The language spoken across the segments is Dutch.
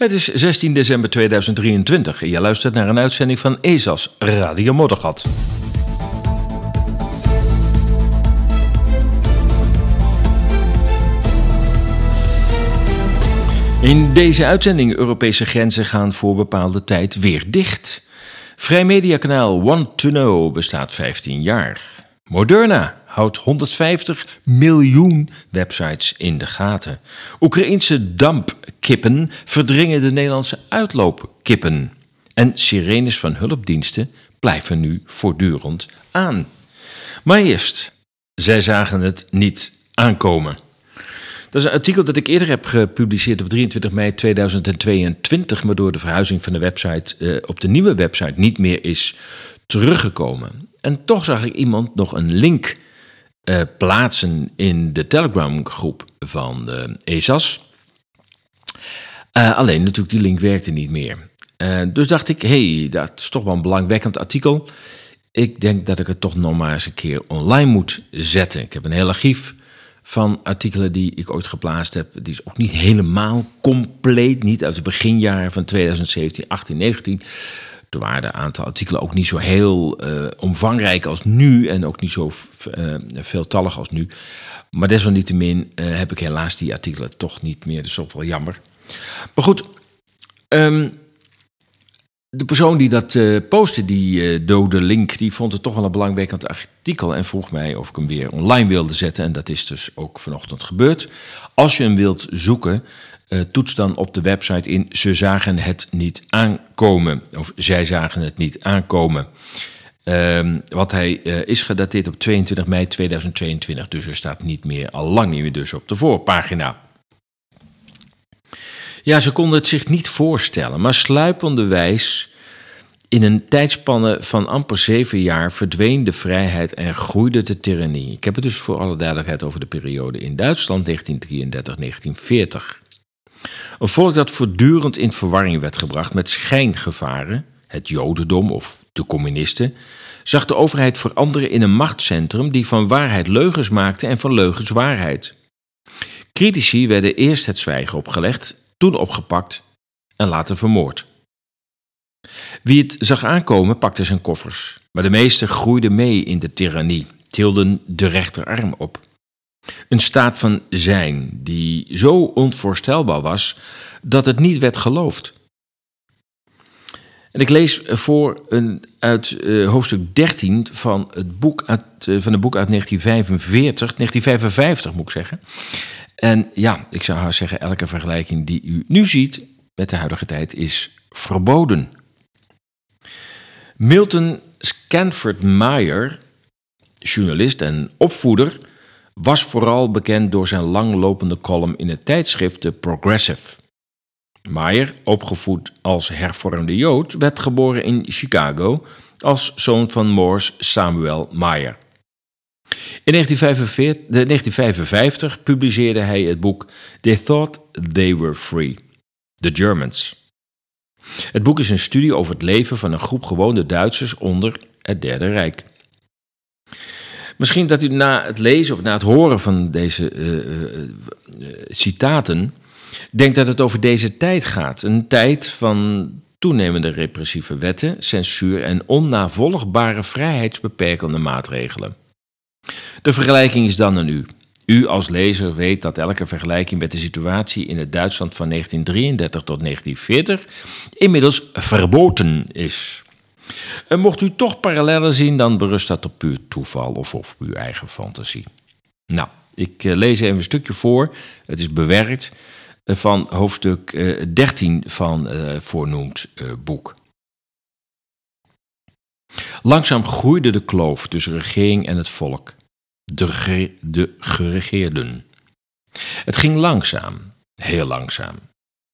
Het is 16 december 2023 en je luistert naar een uitzending van ESAS Radio Moddergat. In deze uitzending Europese grenzen gaan voor bepaalde tijd weer dicht. Vrij mediakanaal Want to Know bestaat 15 jaar. Moderna houdt 150 miljoen websites in de gaten. Oekraïense dampkippen verdringen de Nederlandse uitloopkippen. En sirenes van hulpdiensten blijven nu voortdurend aan. Maar eerst, zij zagen het niet aankomen. Dat is een artikel dat ik eerder heb gepubliceerd op 23 mei 2022, maar door de verhuizing van de website uh, op de nieuwe website niet meer is teruggekomen. En toch zag ik iemand nog een link uh, plaatsen in de Telegram groep van de ESAS. Uh, alleen natuurlijk die link werkte niet meer. dus dacht ik, hey, dat is toch wel een belangwekkend artikel. Ik denk dat ik het toch nog maar eens een keer online moet zetten. Ik heb een heel archief van artikelen die ik ooit geplaatst heb. Die is ook niet helemaal compleet, niet uit de beginjaren van 2017, 18, 19. Toen waren de aantal artikelen ook niet zo heel uh, omvangrijk als nu en ook niet zo uh, veeltallig als nu. Maar desalniettemin uh, heb ik helaas die artikelen toch niet meer. Is ook wel jammer. Maar goed, um, de persoon die dat postte, die dode link, die vond het toch wel een belangwekkend artikel en vroeg mij of ik hem weer online wilde zetten. En dat is dus ook vanochtend gebeurd. Als je hem wilt zoeken, uh, toets dan op de website in Ze zagen het niet aankomen. Of zij zagen het niet aankomen. Um, want hij is gedateerd op 22 mei 2022, dus er staat niet meer, al lang niet meer dus op de voorpagina. Ja, ze konden het zich niet voorstellen, maar sluipenderwijs in een tijdspanne van amper zeven jaar verdween de vrijheid en groeide de tirannie. Ik heb het dus voor alle duidelijkheid over de periode in Duitsland 1933-1940. Een volk dat voortdurend in verwarring werd gebracht met schijngevaren, het Jodendom of de communisten, zag de overheid veranderen in een machtscentrum die van waarheid leugens maakte en van leugens waarheid. Critici werden eerst het zwijgen opgelegd toen opgepakt en later vermoord. Wie het zag aankomen pakte zijn koffers, maar de meesten groeiden mee in de tirannie, tilden de rechterarm op. Een staat van zijn die zo onvoorstelbaar was dat het niet werd geloofd. En ik lees voor een, uit uh, hoofdstuk 13 van het boek uit, uh, van het boek uit 1945, 1955 moet ik zeggen. En ja, ik zou haar zeggen, elke vergelijking die u nu ziet met de huidige tijd is verboden. Milton Scanford Meyer, journalist en opvoeder, was vooral bekend door zijn langlopende column in het tijdschrift The Progressive. Meyer, opgevoed als hervormde Jood, werd geboren in Chicago als zoon van Morse Samuel Meyer. In 1945, 1955 publiceerde hij het boek They Thought They Were Free, The Germans. Het boek is een studie over het leven van een groep gewone Duitsers onder het Derde Rijk. Misschien dat u na het lezen of na het horen van deze uh, uh, citaten denkt dat het over deze tijd gaat. Een tijd van toenemende repressieve wetten, censuur en onnavolgbare vrijheidsbeperkende maatregelen. De vergelijking is dan aan u. U als lezer weet dat elke vergelijking met de situatie in het Duitsland van 1933 tot 1940 inmiddels verboden is. En mocht u toch parallellen zien, dan berust dat op puur toeval of op uw eigen fantasie. Nou, ik eh, lees even een stukje voor. Het is bewerkt eh, van hoofdstuk 13 eh, van het voornoemd boek. Langzaam groeide de kloof tussen regering en het volk, de, de geregeerden. Het ging langzaam, heel langzaam.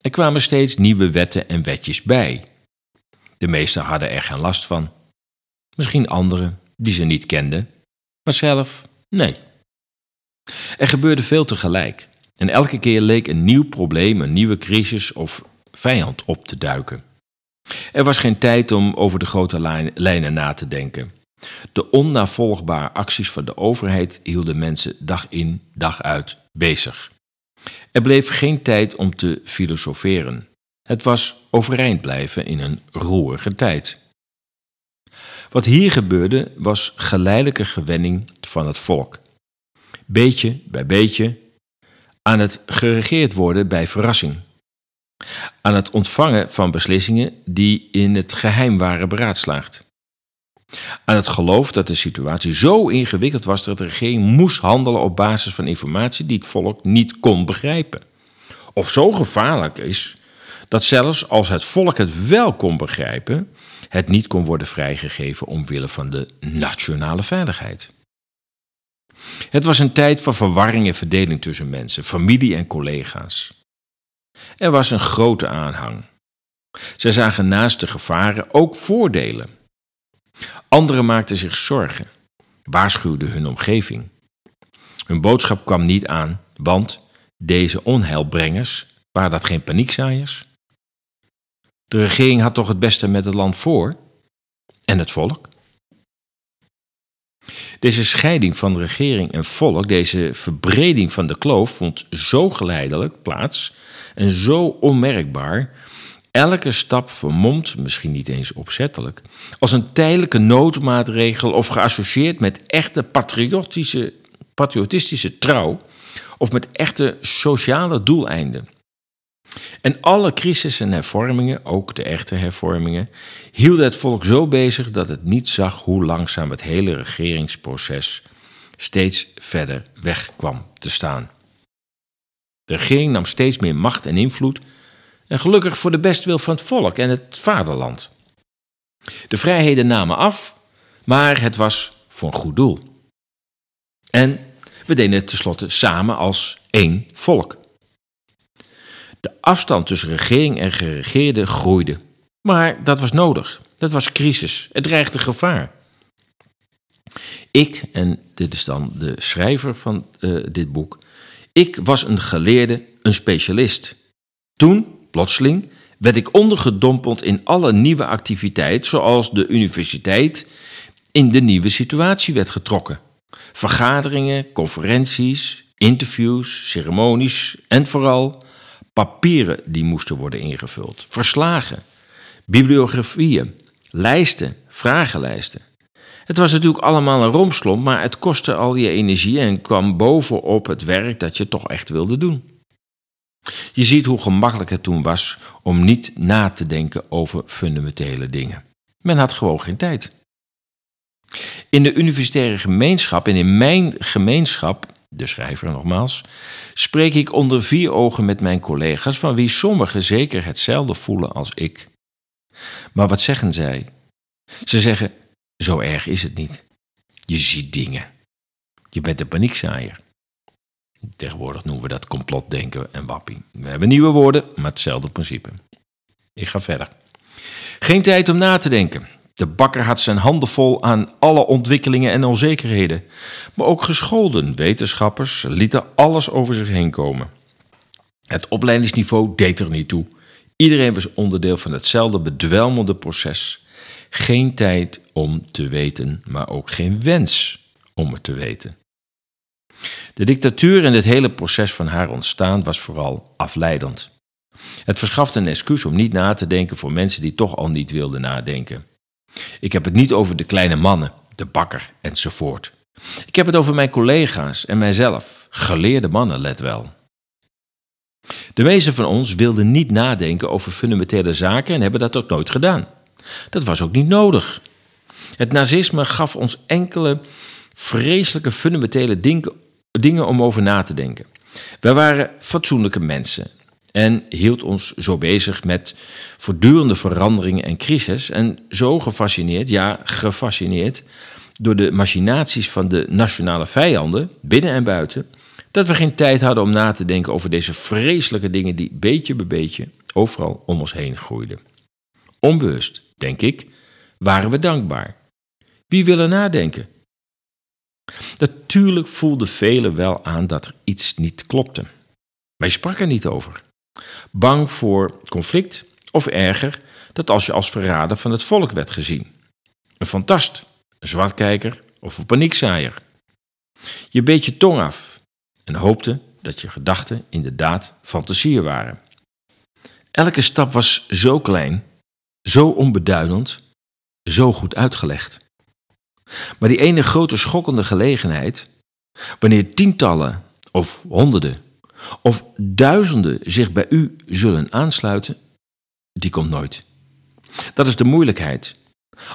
Er kwamen steeds nieuwe wetten en wetjes bij. De meesten hadden er geen last van. Misschien anderen die ze niet kenden, maar zelf nee. Er gebeurde veel tegelijk en elke keer leek een nieuw probleem, een nieuwe crisis of vijand op te duiken. Er was geen tijd om over de grote lijnen na te denken. De onnavolgbare acties van de overheid hielden mensen dag in, dag uit bezig. Er bleef geen tijd om te filosoferen. Het was overeind blijven in een roerige tijd. Wat hier gebeurde was geleidelijke gewenning van het volk. Beetje bij beetje aan het geregeerd worden bij verrassing. Aan het ontvangen van beslissingen die in het geheim waren beraadslaagd. Aan het geloof dat de situatie zo ingewikkeld was dat de regering moest handelen op basis van informatie die het volk niet kon begrijpen. Of zo gevaarlijk is dat zelfs als het volk het wel kon begrijpen, het niet kon worden vrijgegeven omwille van de nationale veiligheid. Het was een tijd van verwarring en verdeling tussen mensen, familie en collega's. Er was een grote aanhang. Zij zagen naast de gevaren ook voordelen. Anderen maakten zich zorgen, waarschuwden hun omgeving. Hun boodschap kwam niet aan, want deze onheilbrengers waren dat geen paniekzaaiers? De regering had toch het beste met het land voor? En het volk? Deze scheiding van regering en volk, deze verbreding van de kloof, vond zo geleidelijk plaats en zo onmerkbaar, elke stap vermomd, misschien niet eens opzettelijk, als een tijdelijke noodmaatregel of geassocieerd met echte patriotische, patriotistische trouw of met echte sociale doeleinden. En alle crisis en hervormingen, ook de echte hervormingen, hielden het volk zo bezig dat het niet zag hoe langzaam het hele regeringsproces steeds verder weg kwam te staan. De regering nam steeds meer macht en invloed, en gelukkig voor de bestwil van het volk en het vaderland. De vrijheden namen af, maar het was voor een goed doel. En we deden het tenslotte samen als één volk. De afstand tussen regering en geregeerde groeide. Maar dat was nodig. Dat was crisis. Het dreigde gevaar. Ik, en dit is dan de schrijver van uh, dit boek, ik was een geleerde, een specialist. Toen, plotseling, werd ik ondergedompeld in alle nieuwe activiteit, zoals de universiteit in de nieuwe situatie werd getrokken. Vergaderingen, conferenties, interviews, ceremonies en vooral papieren die moesten worden ingevuld, verslagen, bibliografieën, lijsten, vragenlijsten. Het was natuurlijk allemaal een romslomp, maar het kostte al je energie en kwam bovenop het werk dat je toch echt wilde doen. Je ziet hoe gemakkelijk het toen was om niet na te denken over fundamentele dingen. Men had gewoon geen tijd. In de universitaire gemeenschap en in mijn gemeenschap de schrijver nogmaals, spreek ik onder vier ogen met mijn collega's, van wie sommigen zeker hetzelfde voelen als ik. Maar wat zeggen zij? Ze zeggen: Zo erg is het niet. Je ziet dingen. Je bent een paniekzaaier. Tegenwoordig noemen we dat complotdenken en wappie. We hebben nieuwe woorden, maar hetzelfde principe. Ik ga verder. Geen tijd om na te denken. De bakker had zijn handen vol aan alle ontwikkelingen en onzekerheden. Maar ook gescholden wetenschappers lieten alles over zich heen komen. Het opleidingsniveau deed er niet toe. Iedereen was onderdeel van hetzelfde bedwelmende proces. Geen tijd om te weten, maar ook geen wens om het te weten. De dictatuur en het hele proces van haar ontstaan was vooral afleidend. Het verschafte een excuus om niet na te denken voor mensen die toch al niet wilden nadenken. Ik heb het niet over de kleine mannen, de bakker enzovoort. Ik heb het over mijn collega's en mijzelf, geleerde mannen, let wel. De meeste van ons wilden niet nadenken over fundamentele zaken en hebben dat ook nooit gedaan. Dat was ook niet nodig. Het nazisme gaf ons enkele vreselijke fundamentele dingen om over na te denken. Wij waren fatsoenlijke mensen en hield ons zo bezig met voortdurende veranderingen en crisis en zo gefascineerd, ja gefascineerd, door de machinaties van de nationale vijanden, binnen en buiten, dat we geen tijd hadden om na te denken over deze vreselijke dingen die beetje bij beetje overal om ons heen groeiden. Onbewust, denk ik, waren we dankbaar. Wie willen nadenken? Natuurlijk voelden velen wel aan dat er iets niet klopte. Wij spraken er niet over. Bang voor conflict of erger, dat als je als verrader van het volk werd gezien. Een fantast, een zwartkijker of een paniekzaaier. Je beet je tong af en hoopte dat je gedachten inderdaad fantasieën waren. Elke stap was zo klein, zo onbeduidend, zo goed uitgelegd. Maar die ene grote schokkende gelegenheid, wanneer tientallen of honderden of duizenden zich bij u zullen aansluiten, die komt nooit. Dat is de moeilijkheid.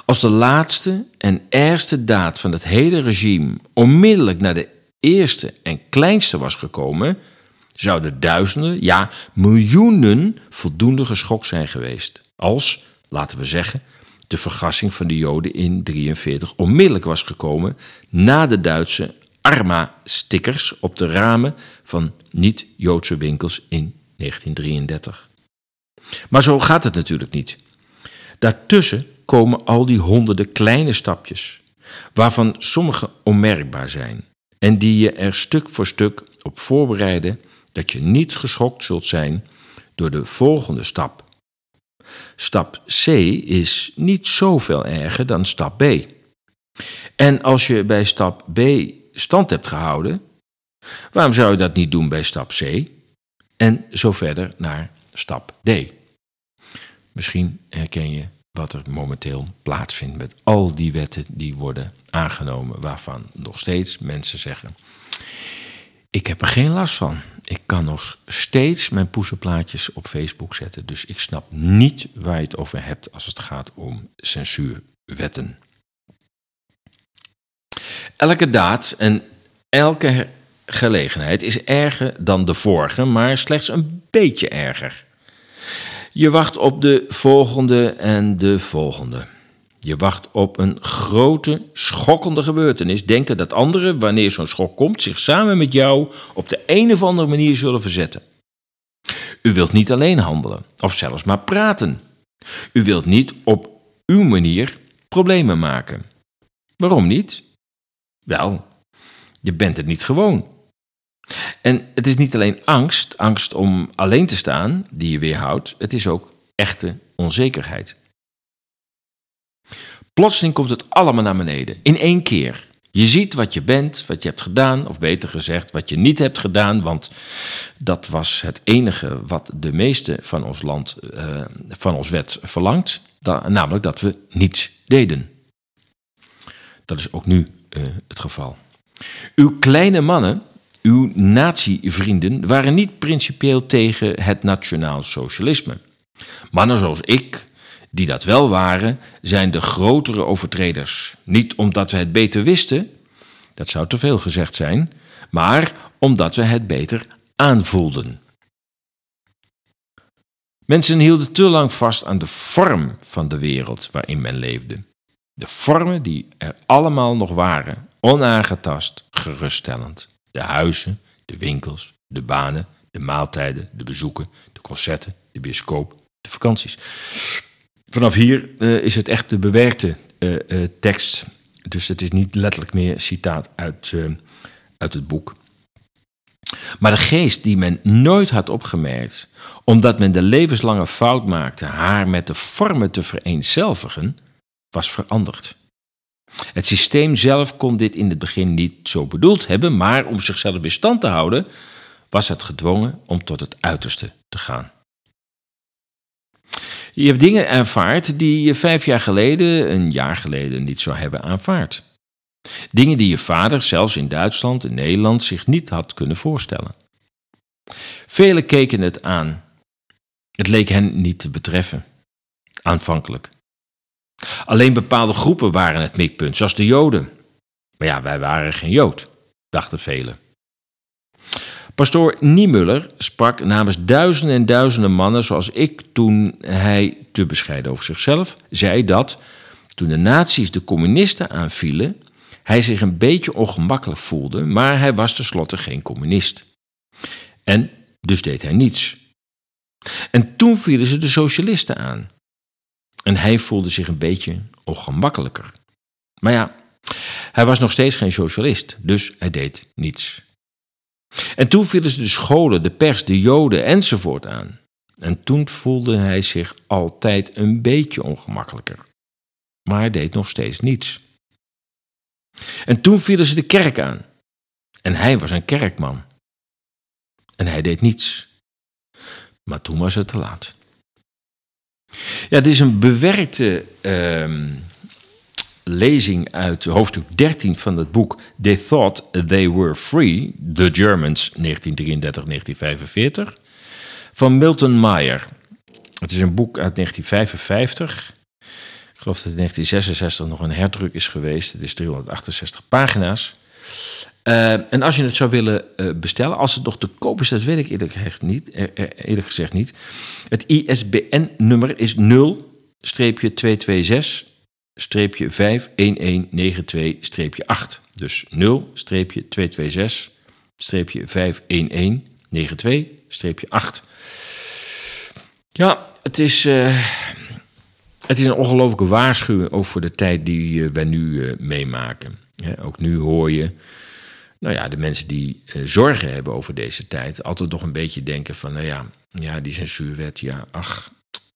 Als de laatste en ergste daad van het hele regime onmiddellijk naar de eerste en kleinste was gekomen, zouden duizenden, ja miljoenen voldoende geschokt zijn geweest. Als, laten we zeggen, de vergassing van de Joden in 1943 onmiddellijk was gekomen na de Duitse Arma-stickers op de ramen van niet-Joodse winkels in 1933. Maar zo gaat het natuurlijk niet. Daartussen komen al die honderden kleine stapjes, waarvan sommige onmerkbaar zijn en die je er stuk voor stuk op voorbereiden dat je niet geschokt zult zijn door de volgende stap. Stap C is niet zoveel erger dan stap B. En als je bij stap B stand hebt gehouden, waarom zou je dat niet doen bij stap C? En zo verder naar stap D. Misschien herken je wat er momenteel plaatsvindt met al die wetten die worden aangenomen, waarvan nog steeds mensen zeggen: Ik heb er geen last van. Ik kan nog steeds mijn poesenplaatjes op Facebook zetten, dus ik snap niet waar je het over hebt als het gaat om censuurwetten. Elke daad en elke gelegenheid is erger dan de vorige, maar slechts een beetje erger. Je wacht op de volgende en de volgende. Je wacht op een grote, schokkende gebeurtenis. Denken dat anderen, wanneer zo'n schok komt, zich samen met jou op de een of andere manier zullen verzetten. U wilt niet alleen handelen, of zelfs maar praten. U wilt niet op uw manier problemen maken. Waarom niet? Wel, je bent het niet gewoon. En het is niet alleen angst, angst om alleen te staan, die je weerhoudt, het is ook echte onzekerheid. Plotseling komt het allemaal naar beneden, in één keer. Je ziet wat je bent, wat je hebt gedaan, of beter gezegd, wat je niet hebt gedaan, want dat was het enige wat de meeste van ons land, uh, van ons wet verlangt, namelijk dat we niets deden. Dat is ook nu uh, het geval. Uw kleine mannen, uw nazi-vrienden, waren niet principieel tegen het nationaal socialisme. Mannen zoals ik, die dat wel waren, zijn de grotere overtreders. Niet omdat we het beter wisten, dat zou te veel gezegd zijn, maar omdat we het beter aanvoelden. Mensen hielden te lang vast aan de vorm van de wereld waarin men leefde. De vormen die er allemaal nog waren, onaangetast, geruststellend. De huizen, de winkels, de banen, de maaltijden, de bezoeken, de concerten, de bioscoop, de vakanties. Vanaf hier uh, is het echt de bewerkte uh, uh, tekst. Dus het is niet letterlijk meer citaat uit, uit het boek. Maar de geest die men nooit had opgemerkt, omdat men de levenslange fout maakte haar met de vormen te vereenzelvigen, was veranderd. Het systeem zelf kon dit in het begin niet zo bedoeld hebben, maar om zichzelf in stand te houden, was het gedwongen om tot het uiterste te gaan. Je hebt dingen aanvaard die je vijf jaar geleden, een jaar geleden niet zou hebben aanvaard. Dingen die je vader, zelfs in Duitsland en Nederland, zich niet had kunnen voorstellen. Velen keken het aan. Het leek hen niet te betreffen. Aanvankelijk. Alleen bepaalde groepen waren het mikpunt, zoals de Joden. Maar ja, wij waren geen Jood, dachten velen. Pastoor Niemuller sprak namens duizenden en duizenden mannen zoals ik toen hij, te bescheiden over zichzelf, zei dat toen de nazi's de communisten aanvielen, hij zich een beetje ongemakkelijk voelde, maar hij was tenslotte geen communist. En dus deed hij niets. En toen vielen ze de socialisten aan. En hij voelde zich een beetje ongemakkelijker. Maar ja, hij was nog steeds geen socialist, dus hij deed niets. En toen vielen ze de scholen, de pers, de joden enzovoort aan. En toen voelde hij zich altijd een beetje ongemakkelijker. Maar hij deed nog steeds niets. En toen vielen ze de kerk aan. En hij was een kerkman. En hij deed niets. Maar toen was het te laat. Ja, dit is een bewerkte ehm, lezing uit hoofdstuk 13 van het boek They Thought They Were Free, The Germans 1933-1945, van Milton Meyer. Het is een boek uit 1955. Ik geloof dat in 1966 nog een herdruk is geweest. Het is 368 pagina's. Uh, en als je het zou willen uh, bestellen, als het nog te koop is, dat weet ik eerlijk gezegd niet. Uh, eerlijk gezegd niet. Het ISBN-nummer is 0-226-51192-8. Dus 0-226-51192-8. Ja, het is, het is een ongelofelijke waarschuwing voor de tijd die wij nu meemaken. ook nu hoor je nou ja, de mensen die uh, zorgen hebben over deze tijd, altijd nog een beetje denken van, nou ja, ja die censuurwet, ja, ach.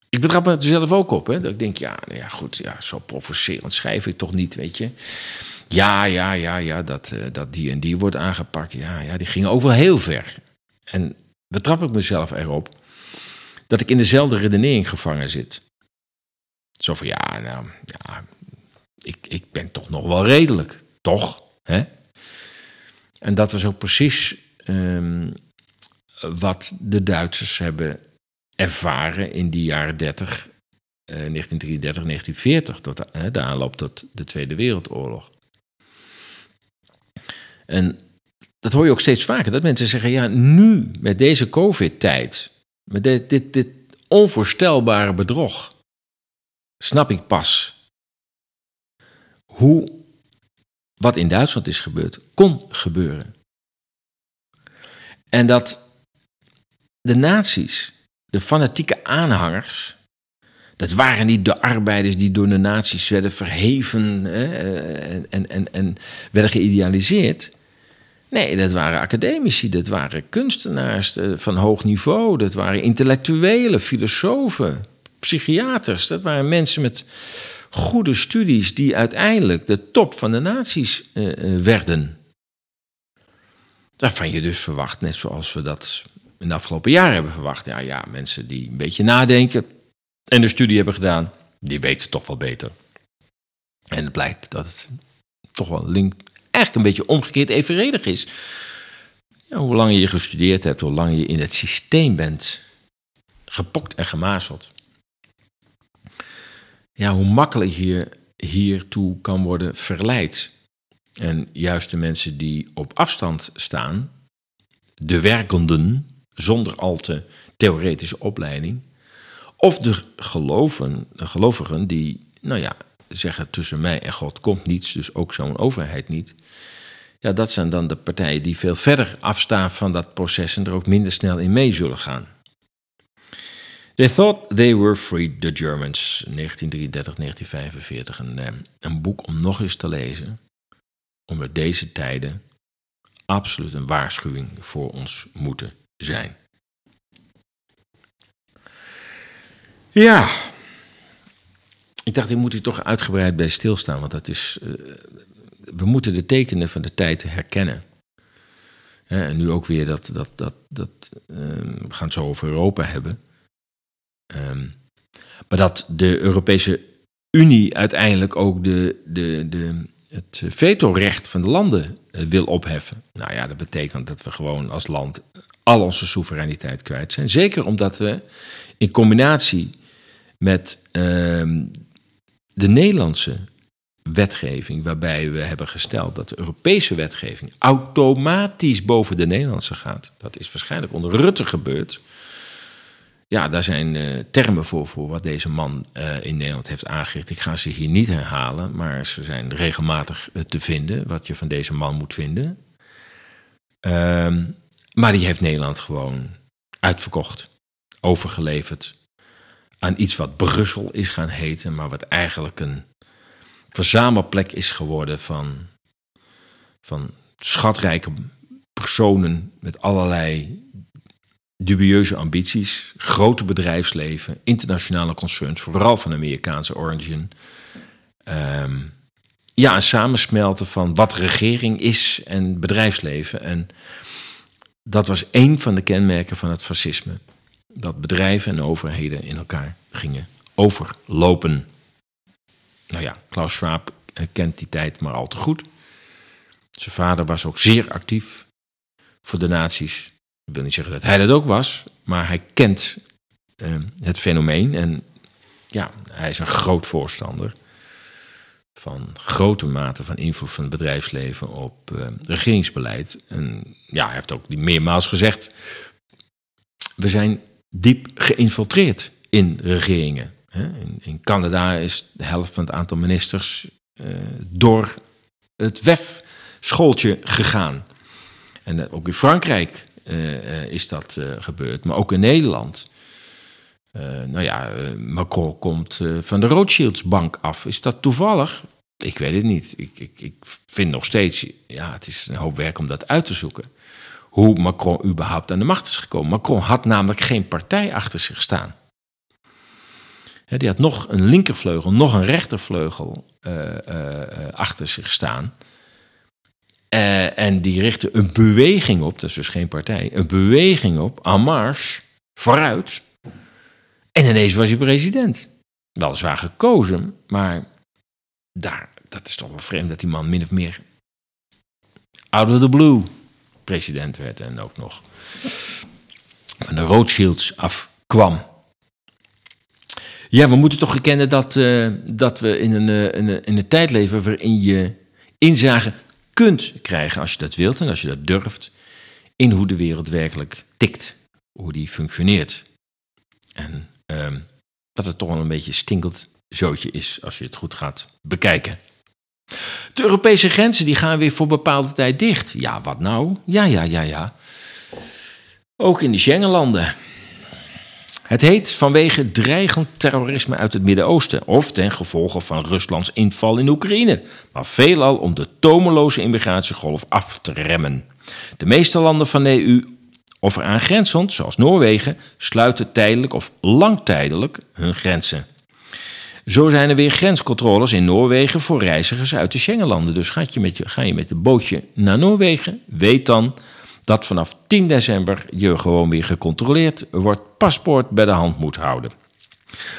Ik betrap me er zelf ook op, hè, dat ik denk, ja, nou ja, goed, ja, zo provocerend schrijf ik toch niet, weet je. Ja, ja, ja, ja, dat, uh, dat die en die wordt aangepakt, ja, ja, die gingen ook wel heel ver. En betrap ik mezelf erop dat ik in dezelfde redenering gevangen zit. Zo van, ja, nou, ja, ik, ik ben toch nog wel redelijk, toch? Hè? En dat was ook precies um, wat de Duitsers hebben ervaren in die jaren 30, uh, 1933, 1940, tot de, de aanloop tot de Tweede Wereldoorlog. En dat hoor je ook steeds vaker, dat mensen zeggen, ja, nu met deze COVID-tijd, met dit, dit, dit onvoorstelbare bedrog, snap ik pas hoe wat in Duitsland is gebeurd, kon gebeuren. En dat de nazi's, de fanatieke aanhangers, dat waren niet de arbeiders die door de nazi's werden verheven hè, en, en, en werden geïdealiseerd. Nee, dat waren academici, dat waren kunstenaars eh, van hoog niveau, dat waren intellectuelen, filosofen, psychiaters, dat waren mensen met goede studies die uiteindelijk de top van de naties uh, werden. Daarvan je dus verwacht, net zoals we dat in de afgelopen jaren hebben verwacht. Ja, ja, mensen die een beetje nadenken en de studie hebben gedaan, die weten toch wel beter. En het blijkt dat het toch wel link, eigenlijk een beetje omgekeerd evenredig is. Hoe langer je gestudeerd hebt, hoe langer je in het systeem bent gepokt en gemazeld ja, hoe makkelijk je hiertoe kan worden verleid. En juist de mensen die op afstand staan, de werkenden zonder al te theoretische opleiding, of de, geloven, de gelovigen die, nou ja, zeggen tussen mij en God komt niets, dus ook zo'n overheid niet. Ja, dat zijn dan de partijen die veel verder afstaan van dat proces en er ook minder snel in mee zullen gaan. They Thought They Were Free, The Germans, 1933, 1945. Een, eh, een boek om nog eens te lezen. Onder deze tijden absoluut een waarschuwing voor ons moeten zijn. Ja, ik dacht, ik moet hier toch uitgebreid bij stilstaan, want dat is, uh, we moeten de tekenen van de tijd herkennen. en nu ook weer dat, dat, dat, dat uh, we gaan het zo over Europa hebben. Um, maar dat de Europese Unie uiteindelijk ook de, de, de, het vetorecht van de landen eh, wil opheffen. Nou ja, dat betekent dat we gewoon als land al onze soevereiniteit kwijt zijn. Zeker omdat we in combinatie met uh, de Nederlandse wetgeving, waarbij we hebben gesteld dat de Europese wetgeving automatisch boven de Nederlandse gaat. Dat is waarschijnlijk onder Rutte gebeurd. Ja, daar zijn uh, termen voor, voor wat deze man uh, in Nederland heeft aangericht. Ik ga ze hier niet herhalen, maar ze zijn regelmatig uh, te vinden, wat je van deze man moet vinden. Uh, maar die heeft Nederland gewoon uitverkocht, overgeleverd aan iets wat Brussel is gaan heten, maar wat eigenlijk een verzamelplek is geworden van, van schatrijke personen met allerlei dubieuze ambities, grote bedrijfsleven, internationale concerns, vooral van Amerikaanse origin. Um, ja, een samensmelten van wat regering is en bedrijfsleven. En dat was één van de kenmerken van het fascisme. Dat bedrijven en overheden in elkaar gingen overlopen. Nou ja, Klaus Schwab kent die tijd maar al te goed. Zijn vader was ook zeer actief voor de nazi's. Ik wil niet zeggen dat hij dat ook was, maar hij kent uh, het fenomeen. En ja, hij is een groot voorstander van grote mate van invloed van het bedrijfsleven op uh, regeringsbeleid. En ja, hij heeft ook meermaals gezegd: we zijn diep geïnfiltreerd in regeringen. In, in Canada is de helft van het aantal ministers uh, door het WEF-schooltje gegaan. En ook in Frankrijk is dat gebeurd, maar ook in Nederland. nou ja, Macron komt van de Rothschildsbank af. Is dat toevallig? Ik weet het niet. Ik, ik, ik vind nog steeds, ja, het is een hoop werk om dat uit te zoeken. Hoe Macron überhaupt aan de macht is gekomen. Macron had namelijk geen partij achter zich staan. die had nog een linkervleugel, nog een rechtervleugel achter zich staan. Uh, en die richtte een beweging op, dat is dus geen partij, een beweging op, en marche, vooruit. En ineens was hij president. Weliswaar gekozen, maar daar, dat is toch wel vreemd dat die man min of meer out of the blue president werd en ook nog van de Rothschilds afkwam. Ja, we moeten toch erkennen dat, uh, dat we in een, uh, in, een, in tijd leven waarin je inzage kunt krijgen, als je dat wilt en als je dat durft, in hoe de wereld werkelijk tikt, hoe die functioneert. En uh, dat het toch wel een beetje stinkelt zootje is als je het goed gaat bekijken. De Europese grenzen die gaan weer voor bepaalde tijd dicht. Ja, wat nou? Ja, ja, ja, ja. Ook in de Schengenlanden. Het heet vanwege dreigend terrorisme uit het Midden-Oosten of ten gevolge van Ruslands inval in Oekraïne, maar veelal om de tomeloze immigratiegolf af te remmen. De meeste landen van de EU of eraan grenzend, zoals Noorwegen, sluiten tijdelijk of langtijdelijk hun grenzen. Zo zijn er weer grenscontroles in Noorwegen voor reizigers uit de Schengenlanden. Dus ga je met je, ga je met een bootje naar Noorwegen, weet dan dat vanaf 10 december je gewoon weer gecontroleerd wordt, paspoort bij de hand moet houden.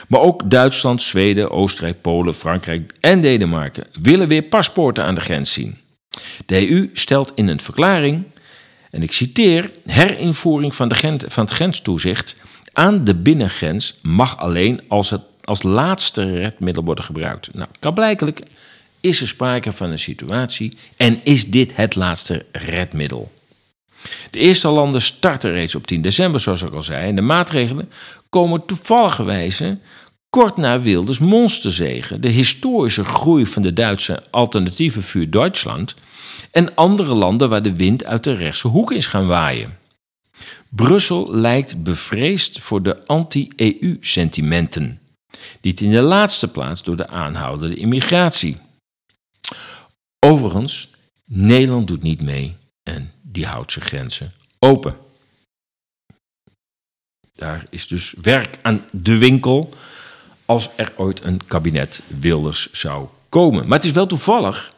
Maar ook Duitsland, Zweden, Oostenrijk, Polen, Frankrijk en Denemarken willen weer paspoorten aan de grens zien. De EU stelt in een verklaring, en ik citeer, herinvoering van, de van het grenstoezicht aan de binnengrens mag alleen als het als laatste redmiddel worden gebruikt. Nou, kan blijkelijk is er sprake van een situatie en is dit het laatste redmiddel. De eerste landen starten reeds op 10 december, zoals ik al zei, en de maatregelen komen wijze kort na Wilders monsterzegen, de historische groei van de Duitse alternatieve vuur Duitsland en andere landen waar de wind uit de rechtse hoek is gaan waaien. Brussel lijkt bevreesd voor de anti-EU-sentimenten. Niet in de laatste plaats door de aanhoudende immigratie. Overigens, Nederland doet niet mee en die houdt zijn grenzen open. Daar is dus werk aan de winkel als er ooit een kabinet Wilders zou komen. Maar het is wel toevallig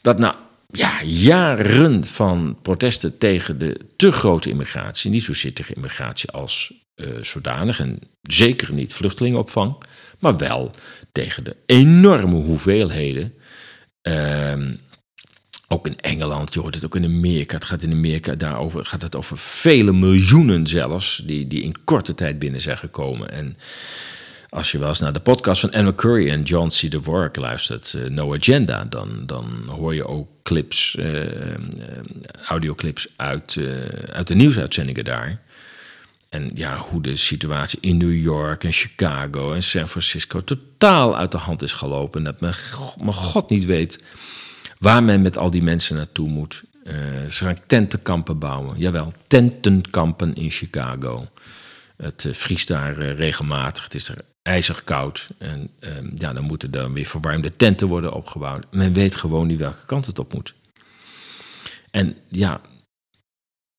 dat na ja, jaren van protesten tegen de te grote immigratie, niet zozeer tegen immigratie als uh, zodanig, en zeker niet vluchtelingenopvang, maar wel tegen de enorme hoeveelheden. Uh, ook in Engeland, je hoort het ook in Amerika. Het gaat in Amerika daarover, gaat het over vele miljoenen zelfs, die, die in korte tijd binnen zijn gekomen. En als je wel eens naar de podcast van Anne Curry en John C. DeVork luistert, uh, No Agenda, dan, dan hoor je ook clips, uh, audioclips uit, uit de nieuwsuitzendingen daar. En ja, hoe de situatie in New York en Chicago en San Francisco totaal uit de hand is gelopen. En dat men, mijn God niet weet waar men met al die mensen naartoe moet. Uh, ze gaan tentenkampen bouwen. Jawel, tentenkampen in Chicago. Het uh, vriest daar uh, regelmatig. Het is er ijzig koud. En ehm, ja, dan moeten er weer verwarmde tenten worden opgebouwd. Men weet gewoon niet welke kant het op moet. En ja,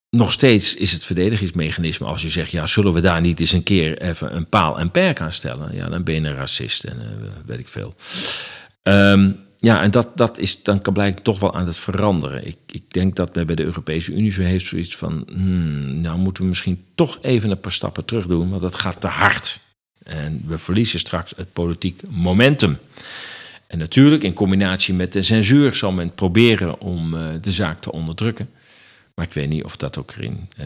nog steeds is het verdedigingsmechanisme als je zegt, ja, zullen we daar niet eens een keer even een paal en perk aan stellen? Ja, dan ben je een racist en weet ik veel. Um, ja, en dat, dat is dan kan blijkt toch wel aan het veranderen. Ik, ik denk dat bij de Europese Unie zo heeft zoiets van, hmm, nou moeten we misschien toch even een paar stappen terug doen, want dat gaat te hard. En we verliezen straks het politiek momentum. En natuurlijk, in combinatie met de censuur, zal men proberen om uh, de zaak te onderdrukken. Maar ik weet niet of dat ook erin uh,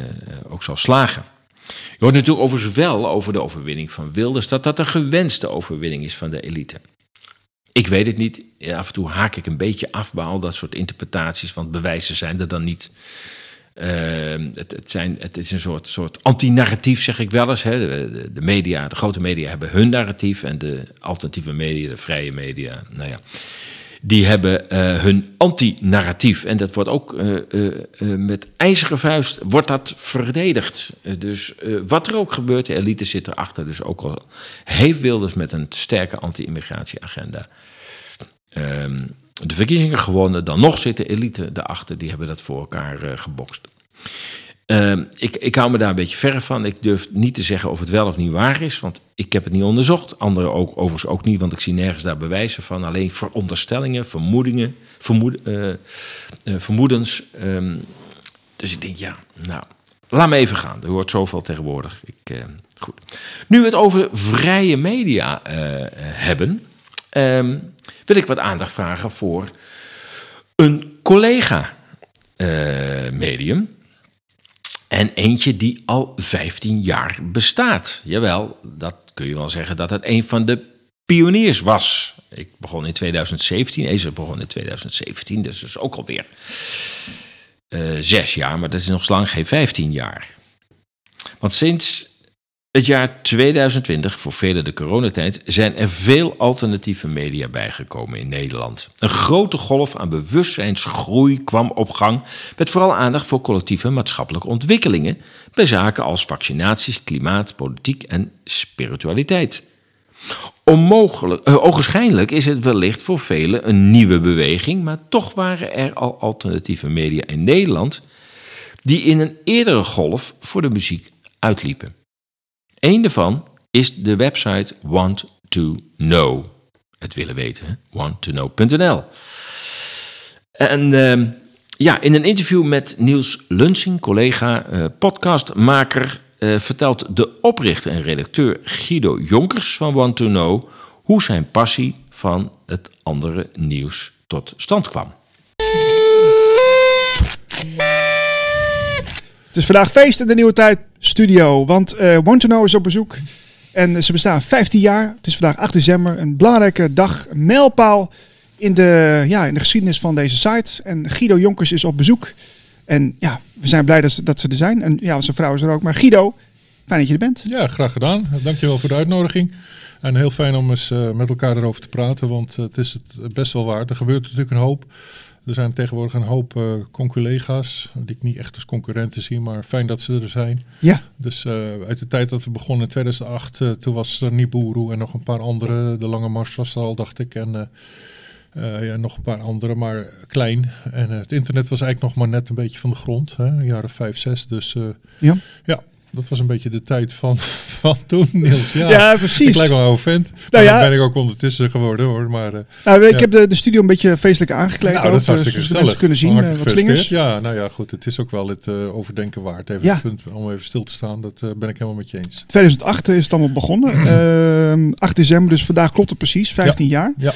ook zal slagen. Je hoort natuurlijk overigens wel over de overwinning van Wilders dat dat een gewenste overwinning is van de elite. Ik weet het niet. af en toe haak ik een beetje af bij al dat soort interpretaties, want bewijzen zijn er dan niet. Uh, het, het, zijn, het is een soort, soort anti-narratief, zeg ik wel eens. Hè. De, de, media, de grote media hebben hun narratief en de alternatieve media, de vrije media, nou ja, die hebben uh, hun anti-narratief. En dat wordt ook uh, met ijzeren vuist wordt dat verdedigd. dus wat er ook gebeurt, de elite zit erachter. Dus ook al heeft Wilders met een sterke anti-immigratieagenda ehm, de verkiezingen gewonnen, dan nog zit de elite erachter. Die hebben dat voor elkaar gebokst. Uh, ik, ik hou me daar een beetje ver van. Ik durf niet te zeggen of het wel of niet waar is, want ik heb het niet onderzocht. Anderen ook, overigens ook niet, want ik zie nergens daar bewijzen van. Alleen veronderstellingen, vermoedingen, vermoed, uh, uh, vermoedens. Um, dus ik denk, ja, nou, laat me even gaan. Er hoort zoveel tegenwoordig. Ik, uh, goed. Nu we het over vrije media hebben, um, wil ik wat aandacht vragen voor een collega-medium. En eentje die al 15 jaar bestaat. Jawel, dat kun je wel zeggen dat het een van de pioniers was. Ik begon in 2017, Ezer begon in 2017, dus is ook alweer uh, zes jaar, maar dat is nog lang geen 15 jaar. Want sinds het jaar 2020, voor velen de coronatijd, zijn er veel alternatieve media bijgekomen in Nederland. Een grote golf aan bewustzijnsgroei kwam op gang, met vooral aandacht voor collectieve maatschappelijke ontwikkelingen bij zaken als vaccinaties, klimaat, politiek en spiritualiteit. Onmogelijk, uh, ogenschijnlijk is het wellicht voor velen een nieuwe beweging, maar toch waren er al alternatieve media in Nederland die in een eerdere golf voor de muziek uitliepen. Eén daarvan is de website Want to Know. Het willen weten, wanttoknow.nl. En uh, ja, in een interview met Niels Lunsing, collega, uh, podcastmaker, uh, vertelt de oprichter en redacteur Guido Jonkers van Want to Know hoe zijn passie van het andere nieuws tot stand kwam. Het is vandaag feest in de nieuwe tijd studio. Want uh, Want to Know is op bezoek. En ze bestaan 15 jaar. Het is vandaag 8 december. Een belangrijke dag. Een mijlpaal in de, ja, in de geschiedenis van deze site. En Guido Jonkers is op bezoek. En ja, we zijn blij dat ze, dat ze er zijn. En ja, zijn vrouw is er ook. Maar Guido, fijn dat je er bent. Ja, graag gedaan. Dankjewel voor de uitnodiging. En heel fijn om eens uh, met elkaar erover te praten. Want het is het best wel waard. Er gebeurt natuurlijk een hoop. Er zijn tegenwoordig een hoop uh, conculega's, die ik niet echt als concurrenten zie, maar fijn dat ze er zijn. Ja. Dus uh, uit de tijd dat we begonnen in 2008, uh, toen was er Niburu en nog een paar andere. De Lange Mars was er al, dacht ik. En ja, nog een paar andere, maar klein. En het internet was eigenlijk nog maar net een beetje van de grond, hè, jaren 5, 6. Dus ja. ja, dat was een beetje de tijd van, van toen, Niels. Ja, ja precies. Ik lijk wel een oude vent. Nou ja. ben ik ook ondertussen geworden hoor. Maar, uh, nou, ik ja. heb de, de studio een beetje feestelijk aangekleed. Nou, dat is hartstikke mensen kunnen zien uh, wat slingers. Ja, nou ja, goed. Het is ook wel het uh, overdenken waard. Even ja. het punt om even stil te staan. Dat ben ik helemaal met je eens. 2008 is het allemaal begonnen. 8 december, dus vandaag klopt het precies. 15 ja. jaar. Ja.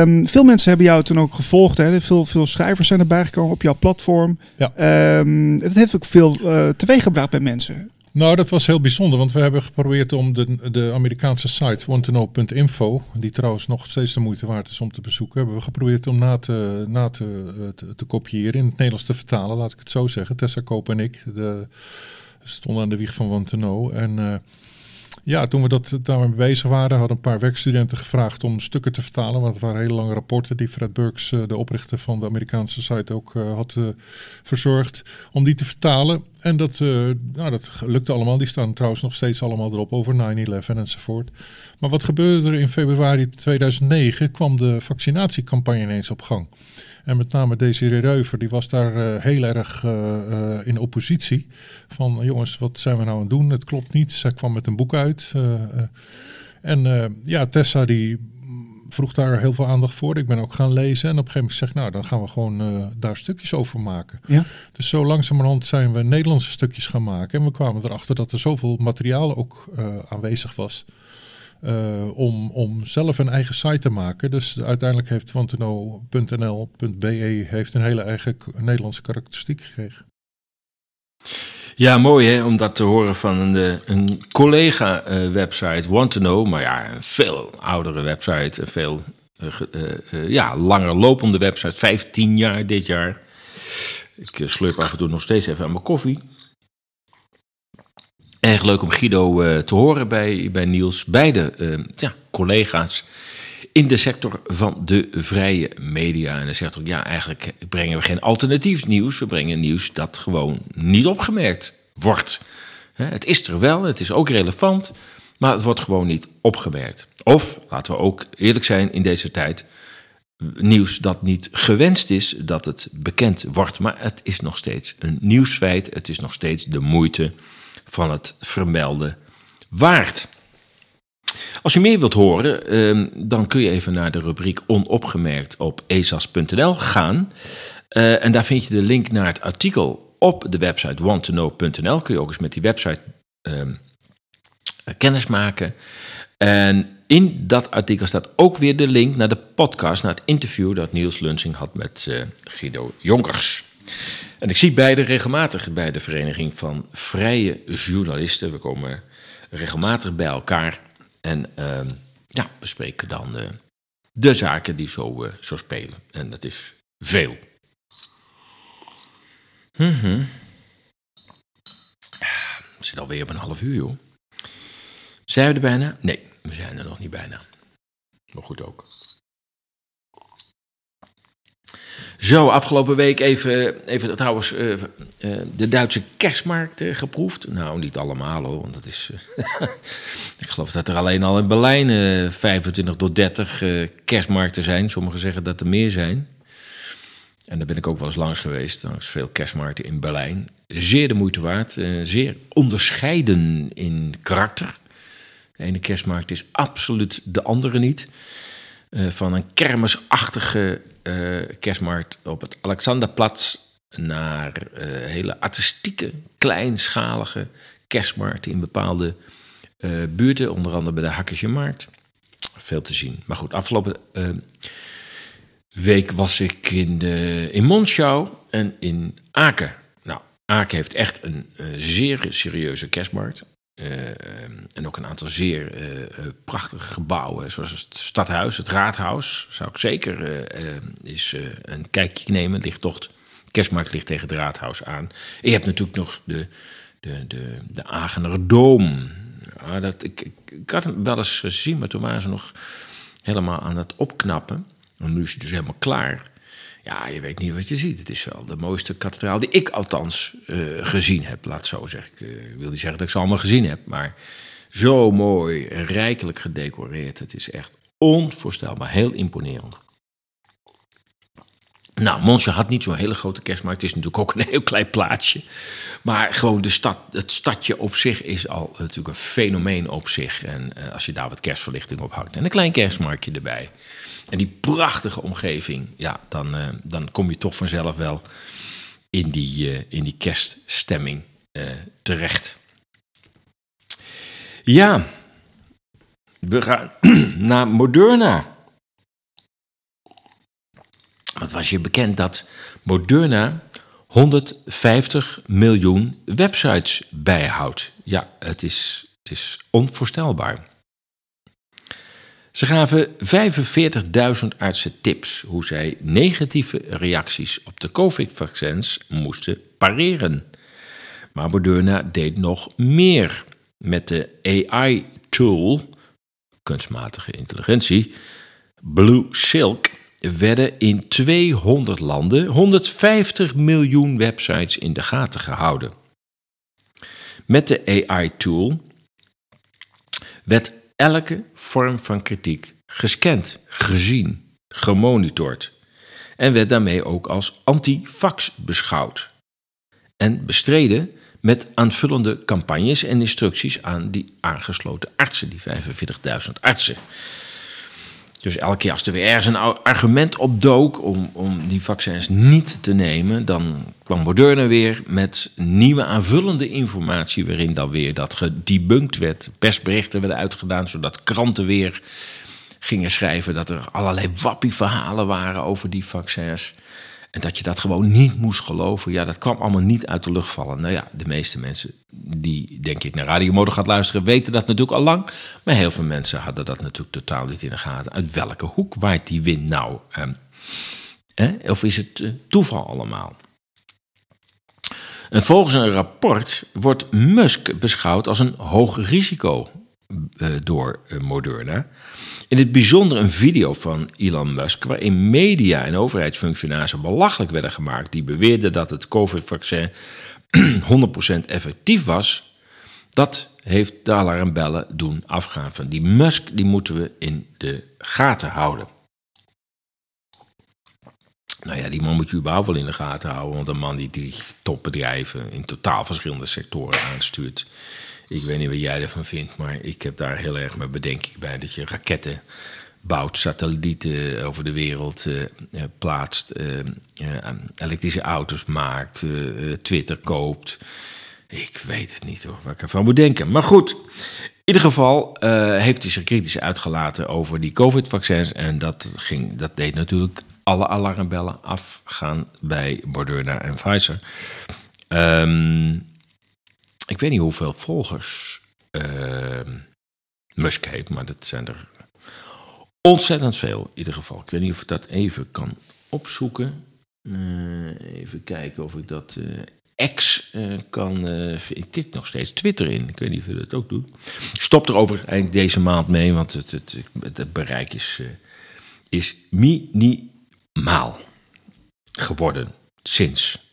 Um, veel mensen hebben jou toen ook gevolgd. Hè? Veel, veel schrijvers zijn erbij gekomen op jouw platform. Ja. Um, het heeft ook veel teweeggebracht bij mensen. Nou, dat was heel bijzonder, want we hebben geprobeerd om de, de Amerikaanse site wanttoknow.info, die trouwens nog steeds de moeite waard is om te bezoeken, hebben we geprobeerd om na te, na te, te, te kopiëren, in het Nederlands te vertalen, laat ik het zo zeggen. Tessa Koop en ik de, stonden aan de wieg van Want to Know. En uh, ja, toen we dat, daarmee bezig waren, hadden een paar werkstudenten gevraagd om stukken te vertalen. Want het waren hele lange rapporten die Fred Burks, de oprichter van de Amerikaanse site, ook uh, had uh, verzorgd om die te vertalen. En dat, nou, dat lukte allemaal. Die staan trouwens nog steeds allemaal erop over 9-11 enzovoort. Maar wat gebeurde er in februari 2009? kwam de vaccinatiecampagne ineens op gang. En met name Desiree Reuver, die was daar uh, heel erg uh, uh, in oppositie. Van jongens, wat zijn we nou aan het doen? Het klopt niet. Zij kwam met een boek uit. en ja, Tessa die vroeg daar heel veel aandacht voor. Ik ben ook gaan lezen. En op een gegeven moment zeg nou, dan gaan we gewoon daar stukjes over maken. Ja. Dus zo langzamerhand zijn we Nederlandse stukjes gaan maken. En we kwamen erachter dat er zoveel materiaal ook aanwezig was eh, om, om zelf een eigen site te maken. Dus uiteindelijk heeft wanteno.nl.be heeft een hele eigen Nederlandse karakteristiek gekregen. Ja, mooi hè, om dat te horen van een, eh, een collega-website, uh, Want to Know. Maar ja, een veel oudere website, een veel ja, langer lopende website. 15 jaar dit jaar. Ik slurp af en toe nog steeds even aan mijn koffie. Erg leuk om Guido uh, te horen bij, bij Niels. Beide uh, ja, collega's in de sector van de vrije media. En dan zegt ook, ja, eigenlijk brengen we geen alternatief nieuws. We brengen nieuws dat gewoon niet opgemerkt wordt. Het is er wel, het is ook relevant, maar het wordt gewoon niet opgemerkt. Of, laten we ook eerlijk zijn in deze tijd, nieuws dat niet gewenst is dat het bekend wordt. Maar het is nog steeds een nieuwsfeit, het is nog steeds de moeite van het vermelden waard. Als je meer wilt horen, ehm, dan kun je even naar de rubriek Onopgemerkt op esas.nl gaan. Uh, en daar vind je de link naar het artikel op de website wanttoknow.nl. Kun je ook eens met die website um, kennis maken. En in dat artikel staat ook weer de link naar de podcast, naar het interview dat Niels Lunsing had met uh, Guido Jonkers. En ik zie beide regelmatig bij de Vereniging van Vrije Journalisten. We komen regelmatig bij elkaar en uh, ja, bespreken dan uh, de zaken die zo, uh, zo spelen. En dat is veel. Mm -hmm. We zitten alweer op een half uur, joh. Zijn we er bijna? Nee, we zijn er nog niet bijna. Maar goed ook. Zo, afgelopen week even, even trouwens uh, uh, de Duitse kerstmarkt uh, geproefd. Nou, niet allemaal hoor, want dat is... ik geloof dat er alleen al in Berlijn 25 tot 30 kerstmarkten zijn. Sommigen zeggen dat er meer zijn. En daar ben ik ook wel eens langs geweest. Er is veel kerstmarkten in Berlijn. Zeer de moeite waard. zeer onderscheiden in karakter. De ene kerstmarkt is absoluut de andere niet. Uh, van een kermisachtige uh, kerstmarkt op het Alexanderplatz naar uh, hele artistieke, kleinschalige kerstmarkten in bepaalde buurten, onder andere bij de Hakkesje Markt. Veel te zien. Maar goed, afgelopen week was ik in, de, in Monschau en in Aken. Nou, Aken heeft echt een zeer serieuze kerstmarkt. Uh, en ook een aantal zeer uh, prachtige gebouwen, zoals het stadhuis, het raadhuis. Zou ik zeker eens een kijkje nemen. Ligt toch, kerstmarkt ligt tegen het raadhuis aan. Je hebt natuurlijk nog de, de, de, de Agener Doom. Ja, dat, ik, ik, ik, had hem wel eens gezien, maar toen waren ze nog helemaal aan het opknappen. En nu is het dus helemaal klaar. Ja, je weet niet wat je ziet. Het is wel de mooiste kathedraal die ik althans uh, gezien heb, laat zo zeggen. Ik uh, wil niet zeggen dat ik ze allemaal gezien heb, maar zo mooi rijkelijk gedecoreerd. Het is echt onvoorstelbaar, heel imponerend. Nou, Monsje had niet zo'n hele grote kerstmarkt. Het is natuurlijk ook een heel klein plaatsje. Maar gewoon de stad, het stadje op zich is al natuurlijk een fenomeen op zich. En uh, als je daar wat kerstverlichting op hangt en een klein kerstmarktje erbij en die prachtige omgeving, ja, dan, uh, dan kom je toch vanzelf wel in die, uh, in die kerststemming terecht. Ja, we gaan naar Moderna. Wat was je bekend dat Moderna 150 miljoen websites bijhoudt? Ja, het is, het is onvoorstelbaar. Ze gaven 45.000 artsen tips hoe zij negatieve reacties op de COVID-vaccins moesten pareren. Maar Moderna deed nog meer. Met de AI-tool, kunstmatige intelligentie, Blue Silk, werden in 200 landen 150 miljoen websites in de gaten gehouden. Met de AI-tool werd elke vorm van kritiek gescand, gezien, gemonitord en werd daarmee ook als anti-fax beschouwd en bestreden met aanvullende campagnes en instructies aan die aangesloten artsen, die 45.000 artsen. Dus elke keer als er weer ergens een argument opdook om, om die vaccins niet te nemen, dan kwam Moderna weer met nieuwe aanvullende informatie waarin dan weer dat gedebunked werd. Persberichten werden uitgedaan, zodat kranten weer gingen schrijven dat er allerlei wappie-verhalen waren over die vaccins. En dat je dat gewoon niet moest geloven. Ja, dat kwam allemaal niet uit de lucht vallen. Nou ja, de meeste mensen die, denk ik, naar Radiomodel gaat luisteren, weten dat natuurlijk al lang. Maar heel veel mensen hadden dat natuurlijk totaal niet in de gaten. Uit welke hoek waait die wind nou? Eh, of is het eh, toeval allemaal? En volgens een rapport wordt Musk beschouwd als een hoog risico uh, door uh, Moderna. In het bijzonder een video van Elon Musk, waarin media en overheidsfunctionarissen belachelijk werden gemaakt, die beweerden dat het COVID-vaccin 100% effectief was. Dat heeft de alarmbellen doen afgaan. Van die Musk die moeten we in de gaten houden. Nou ja, die man moet je überhaupt wel in de gaten houden. Want een man die, die topbedrijven in totaal verschillende sectoren aanstuurt. Ik weet niet wat jij ervan vindt, maar ik heb daar heel erg mijn bedenking bij. Dat je raketten bouwt, satellieten over de wereld uh, plaatst, uh, elektrische auto's maakt, Twitter koopt. Ik weet het niet hoor, wat ik ervan moet denken. Maar goed, in ieder geval heeft hij zich kritisch uitgelaten over die COVID-vaccins. En dat, ging, dat deed natuurlijk alle alarmbellen afgaan bij Moderna en Pfizer. Um, ik weet niet hoeveel volgers uh, Musk heeft, maar dat zijn er ontzettend veel in ieder geval. Ik weet niet of ik dat even kan opzoeken. Uh, even kijken of ik dat uh, X uh, kan. ik tik nog steeds Twitter in. Ik weet niet of je dat ook doet. Stop er overigens deze maand mee, want het, het, het bereik is, is minimaal geworden sinds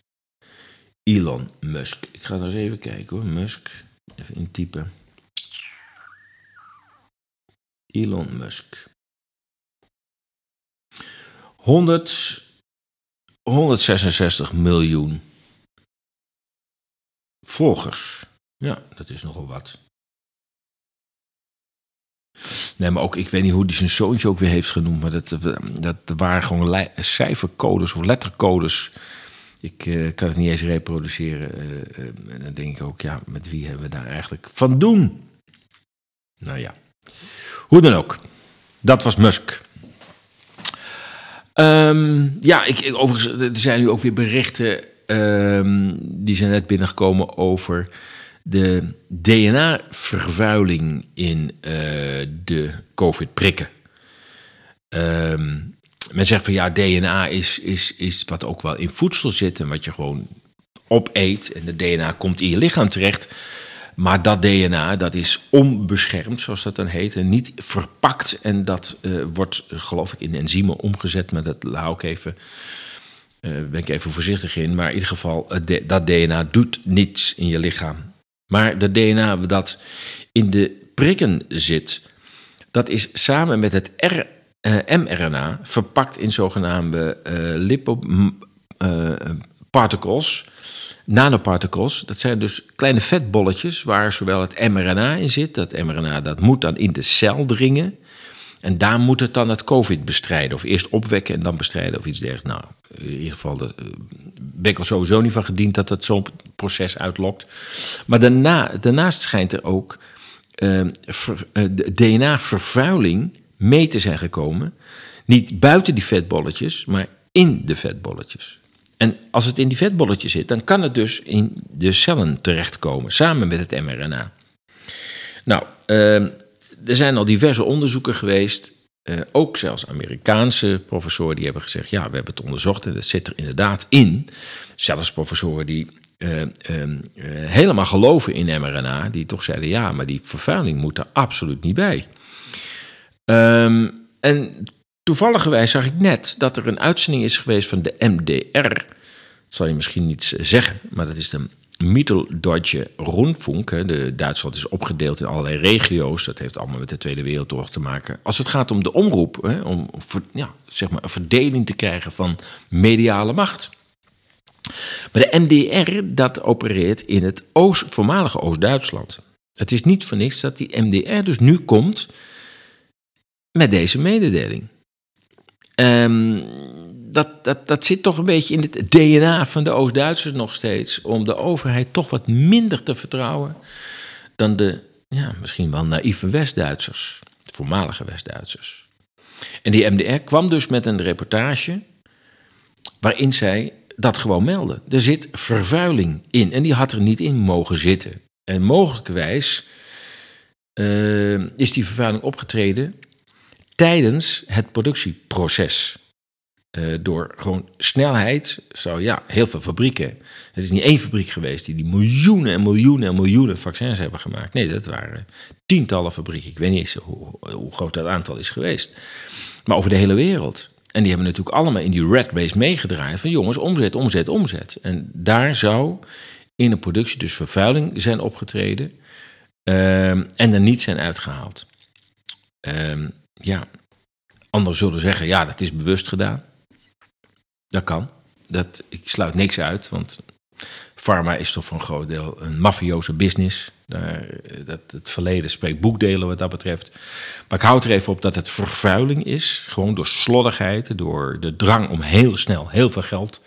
Elon Musk. Ik ga nog eens even kijken hoor. Musk. Even intypen. Elon Musk. 100, 166 miljoen volgers. Ja, dat is nogal wat. Nee, maar ook, ik weet niet hoe hij zijn zoontje ook weer heeft genoemd, maar dat, dat waren gewoon cijfercodes of lettercodes ik uh, kan het niet eens reproduceren. Uh, en dan denk ik ook, ja, met wie hebben we daar eigenlijk van doen? Nou ja, hoe dan ook. Dat was Musk. Um, ja, ik, overigens, er zijn nu ook weer berichten. Um, die zijn net binnengekomen over de DNA-vervuiling in de COVID-prikken. Um, men zegt van ja, DNA is, is, is wat ook wel in voedsel zit en wat je gewoon opeet. En de DNA komt in je lichaam terecht. Maar dat DNA, dat is onbeschermd, zoals dat dan heet, en niet verpakt. En dat uh, wordt, geloof ik, in enzymen omgezet. Maar dat hou ik even, uh, ben ik even voorzichtig in. Maar in ieder geval, dat DNA doet niets in je lichaam. Maar dat DNA dat in de prikken zit, dat is samen met het mRNA verpakt in zogenaamde uh, lipoparticles, uh, nanoparticles. Dat zijn dus kleine vetbolletjes waar zowel het mRNA in zit. Dat mRNA dat moet dan in de cel dringen. En daar moet het dan het COVID bestrijden. Of eerst opwekken en dan bestrijden of iets dergelijks. Nou, in ieder geval de, ben ik al sowieso niet van gediend dat het zo'n proces uitlokt. Maar daarna, daarnaast schijnt er ook DNA-vervuiling mee te zijn gekomen. Niet buiten die vetbolletjes, maar in de vetbolletjes. En als het in die vetbolletjes zit, dan kan het dus in de cellen terechtkomen, samen met het mRNA. Nou, uh, er zijn al diverse onderzoeken geweest, uh, ook zelfs Amerikaanse professoren die hebben gezegd, ja, we hebben het onderzocht en dat zit er inderdaad in. Zelfs professoren die uh, helemaal geloven in mRNA, die toch zeiden, ja, maar die vervuiling moet er absoluut niet bij. Um, en toevallig zag ik net dat er een uitzending is geweest van de MDR. Dat zal je misschien niet zeggen, maar dat is de Mitteldeutsche Rundfunk. De Duitsland is opgedeeld in allerlei regio's. Dat heeft allemaal met de Tweede Wereldoorlog te maken. Als het gaat om de omroep, hè, om ja, zeg maar een verdeling te krijgen van mediale macht. Maar de MDR, dat opereert in het Oost, voormalige Oost-Duitsland. Het is niet voor niks dat die MDR dus nu komt met deze mededeling. Ehm, dat, dat, dat zit toch een beetje in het DNA van de Oost-Duitsers nog steeds. Om de overheid toch wat minder te vertrouwen dan de ja, misschien wel naïeve West-Duitsers. Voormalige West-Duitsers. En die MDR kwam dus met een reportage waarin zij dat gewoon melden. Er zit vervuiling in en die had er niet in mogen zitten. En mogelijkwijs uh, is die vervuiling opgetreden tijdens het productieproces. Uh, door gewoon snelheid, zo ja, heel veel fabrieken. Het is niet één fabriek geweest die, die miljoenen en miljoenen en miljoenen vaccins hebben gemaakt. Nee, dat waren tientallen fabrieken. Ik weet niet eens hoe, hoe groot dat aantal is geweest. Maar over de hele wereld. En die hebben natuurlijk allemaal in die red race meegedraaid van jongens, omzet, omzet, omzet. En daar zou in de productie dus vervuiling zijn opgetreden um, en er niet zijn uitgehaald. Um, ja, anderen zullen zeggen, ja, dat is bewust gedaan. Dat kan. Dat, ik sluit niks uit, want pharma is toch voor een groot deel een mafioze business. Daar, dat, het verleden spreekt boekdelen wat dat betreft. Maar ik houd er even op dat het vervuiling is. Gewoon door sloddigheid, door de drang om heel snel heel veel geld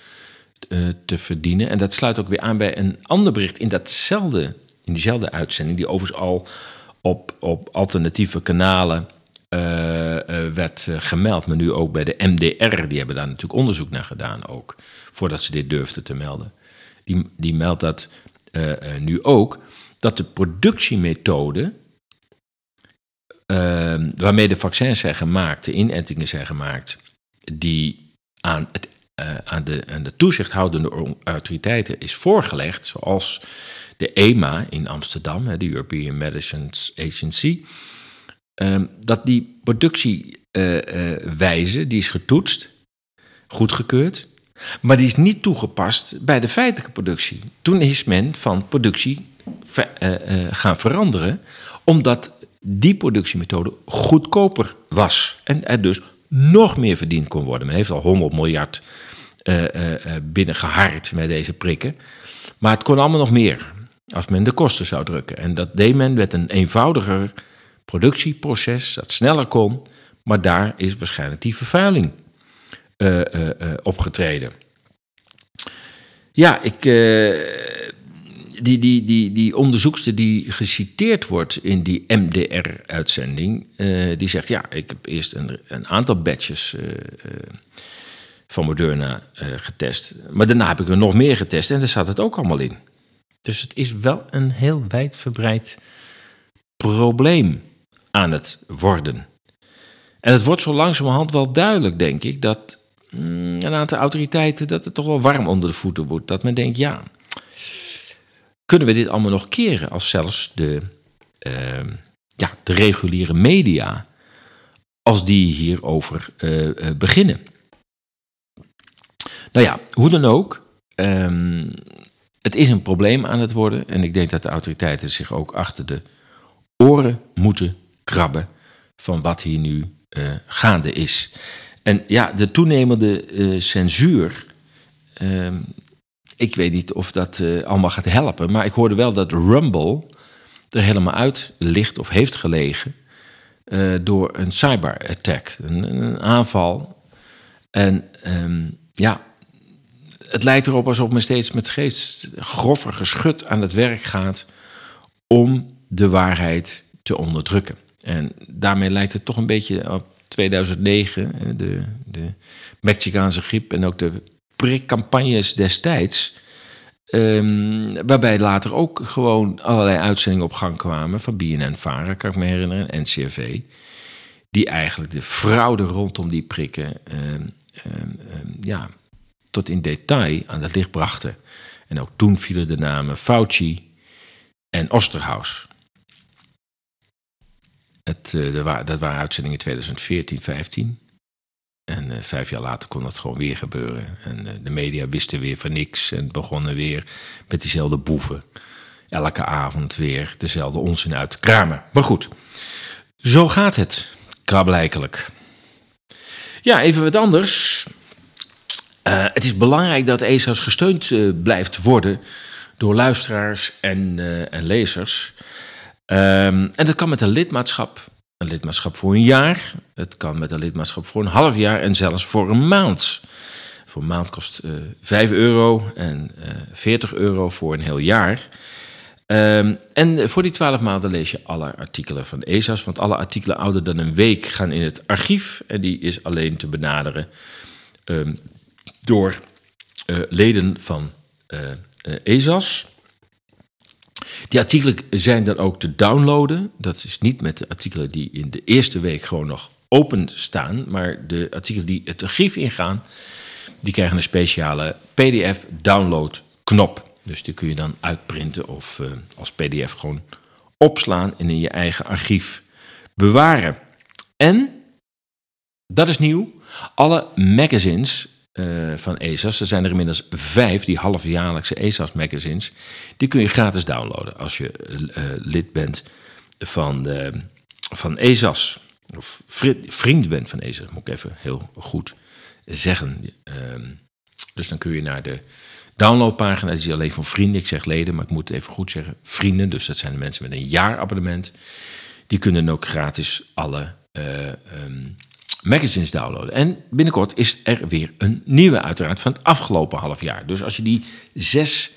uh, te verdienen. En dat sluit ook weer aan bij een ander bericht in, datzelfde, in diezelfde uitzending, die overigens al op, op alternatieve kanalen uh, werd gemeld. Maar nu ook bij de MDR, die hebben daar natuurlijk onderzoek naar gedaan ook, voordat ze dit durfden te melden. Die, die meldt dat nu ook dat de productiemethode uh, waarmee de vaccins zijn gemaakt, de inentingen zijn gemaakt, die aan, het, aan, de, aan de toezichthoudende autoriteiten is voorgelegd, zoals de EMA in Amsterdam, de European Medicines Agency, uh, dat die productiewijze, die is getoetst, goedgekeurd, maar die is niet toegepast bij de feitelijke productie. Toen is men van productie uh, gaan veranderen, omdat die productiemethode goedkoper was en er dus nog meer verdiend kon worden. Men heeft al 100 miljard binnengehaard met deze prikken, maar het kon allemaal nog meer als men de kosten zou drukken. En dat deed men met een eenvoudiger productieproces dat sneller kon, maar daar is waarschijnlijk die vervuiling opgetreden. Ja, ik, die, die, die, die onderzoekster die geciteerd wordt in die MDR-uitzending, uh, die zegt: Ja, ik heb eerst een, een aantal batches uh, uh, van Moderna getest. Maar daarna heb ik er nog meer getest en daar zat het ook allemaal in. Dus het is wel een heel wijdverbreid probleem aan het worden. En het wordt zo langzamerhand wel duidelijk, denk ik, dat mm, een aantal autoriteiten dat het toch wel warm onder de voeten wordt. Dat men denkt, ja, kunnen we dit allemaal nog keren als zelfs de, uh, ja, de reguliere media, als die hierover uh, uh, beginnen. Nou ja, hoe dan ook, um, het is een probleem aan het worden en ik denk dat de autoriteiten zich ook achter de oren moeten krabben van wat hier nu uh, gaande is. En ja, de toenemende censuur ehm, ik weet niet of dat uh, allemaal gaat helpen. Maar ik hoorde wel dat Rumble er helemaal uit ligt of heeft gelegen. Uh, door een cyberattack, een, een aanval. En um, ja, het lijkt erop alsof men steeds met geest groffer geschut aan het werk gaat om de waarheid te onderdrukken. En daarmee lijkt het toch een beetje op 2009, de, de Mexicaanse griep en ook de prikcampagnes destijds. Um, waarbij later ook gewoon allerlei uitzendingen op gang kwamen van BNN Vara, kan ik me herinneren, en NCRV. Die eigenlijk de fraude rondom die prikken um, um, ja, tot in detail aan het licht brachten. En ook toen vielen de namen Fauci en Osterhaus. Uh, dat waren uitzendingen 2014, 15. En uh, vijf jaar later kon dat gewoon weer gebeuren. En uh, de media wisten weer van niks en begonnen weer met diezelfde boeven. Elke avond weer dezelfde onzin uit te kramen. Maar goed, zo gaat het, krabbelijkelijk. Ja, even wat anders. Het is belangrijk dat ESA's gesteund blijft worden door luisteraars en, en lezers. Um, en dat kan met een lidmaatschap een lidmaatschap voor een jaar. Het kan met een lidmaatschap voor een half jaar en zelfs voor een maand. Voor een maand kost uh, 5 euro en uh, 40 euro voor een heel jaar. Um, en voor die 12 maanden lees je alle artikelen van ESA's. Want alle artikelen ouder dan een week gaan in het archief. En die is alleen te benaderen um, door uh, leden van ESA's. Die artikelen zijn dan ook te downloaden. Dat is niet met de artikelen die in de eerste week gewoon nog open staan. Maar de artikelen die het archief ingaan, die krijgen een speciale PDF-download knop. Dus die kun je dan uitprinten of uh, als PDF gewoon opslaan en in je eigen archief bewaren. En, dat is nieuw, alle magazines uh, van ESA's, er zijn er inmiddels vijf, die halfjaarlijkse ESA's magazines, die kun je gratis downloaden als je uh, lid bent van, de, van ESA's. Of vriend bent van ESA's, moet ik even heel goed zeggen. Uh, dus dan kun je naar de downloadpagina, is alleen voor vrienden. Ik zeg leden, maar ik moet het even goed zeggen. Vrienden, dus dat zijn de mensen met een jaarabonnement. Die kunnen ook gratis alle um, magazines downloaden. En binnenkort is er weer een nieuwe, uiteraard, van het afgelopen half jaar. Dus als je die zes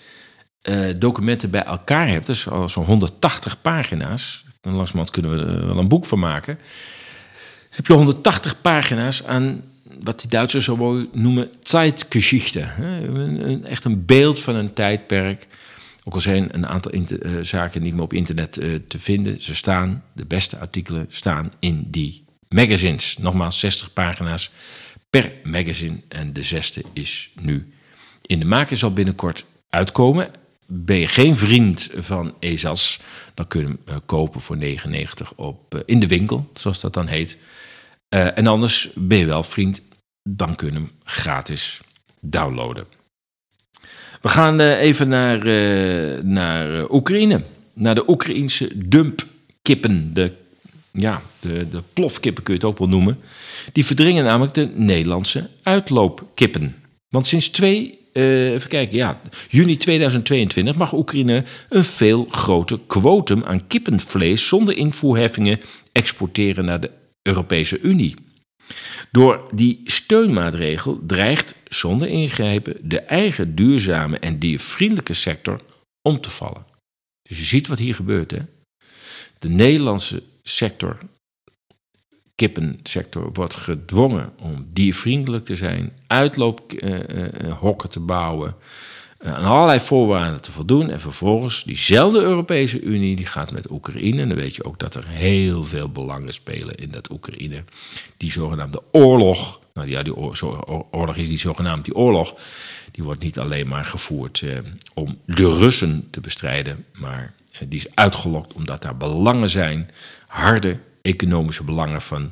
uh, documenten bij elkaar hebt, dus zo'n 180 pagina's, dan langzamerhand kunnen we er wel een boek van maken. Heb je 180 pagina's aan wat die Duitsers zo mooi noemen Zeitgeschichte. Echt een beeld van een tijdperk. Ook al zijn een aantal uh, zaken niet meer op internet uh, te vinden. Ze staan, de beste artikelen staan in die magazines. Nogmaals, 60 pagina's per magazine. En de zesde is nu in de maak. zal binnenkort uitkomen. Ben je geen vriend van ESAS, dan kun je hem uh, kopen voor 99 op, in de winkel, zoals dat dan heet. Uh, en anders ben je wel vriend, dan kun je hem gratis downloaden. We gaan even naar, naar Oekraïne. Naar de Oekraïense dumpkippen. De, ja, de, de plofkippen kun je het ook wel noemen. Die verdringen namelijk de Nederlandse uitloopkippen. Want sinds 2 uh, even kijken, ja, juni 2022 mag Oekraïne een veel groter kwotum aan kippenvlees zonder invoerheffingen exporteren naar de Europese Unie. Door die steunmaatregel dreigt zonder ingrijpen de eigen duurzame en diervriendelijke sector om te vallen. Dus je ziet wat hier gebeurt. Hè? De Nederlandse sector, kippensector, wordt gedwongen om diervriendelijk te zijn, uitloophokken te bouwen, aan allerlei voorwaarden te voldoen. En vervolgens diezelfde Europese Unie, die gaat met Oekraïne. En dan weet je ook dat er heel veel belangen spelen in dat Oekraïne. Die zogenaamde oorlog, nou ja, die oorlog is die zogenaamd die oorlog. Die wordt niet alleen maar gevoerd eh, om de Russen te bestrijden, maar eh, die is uitgelokt omdat daar belangen zijn, harde economische belangen van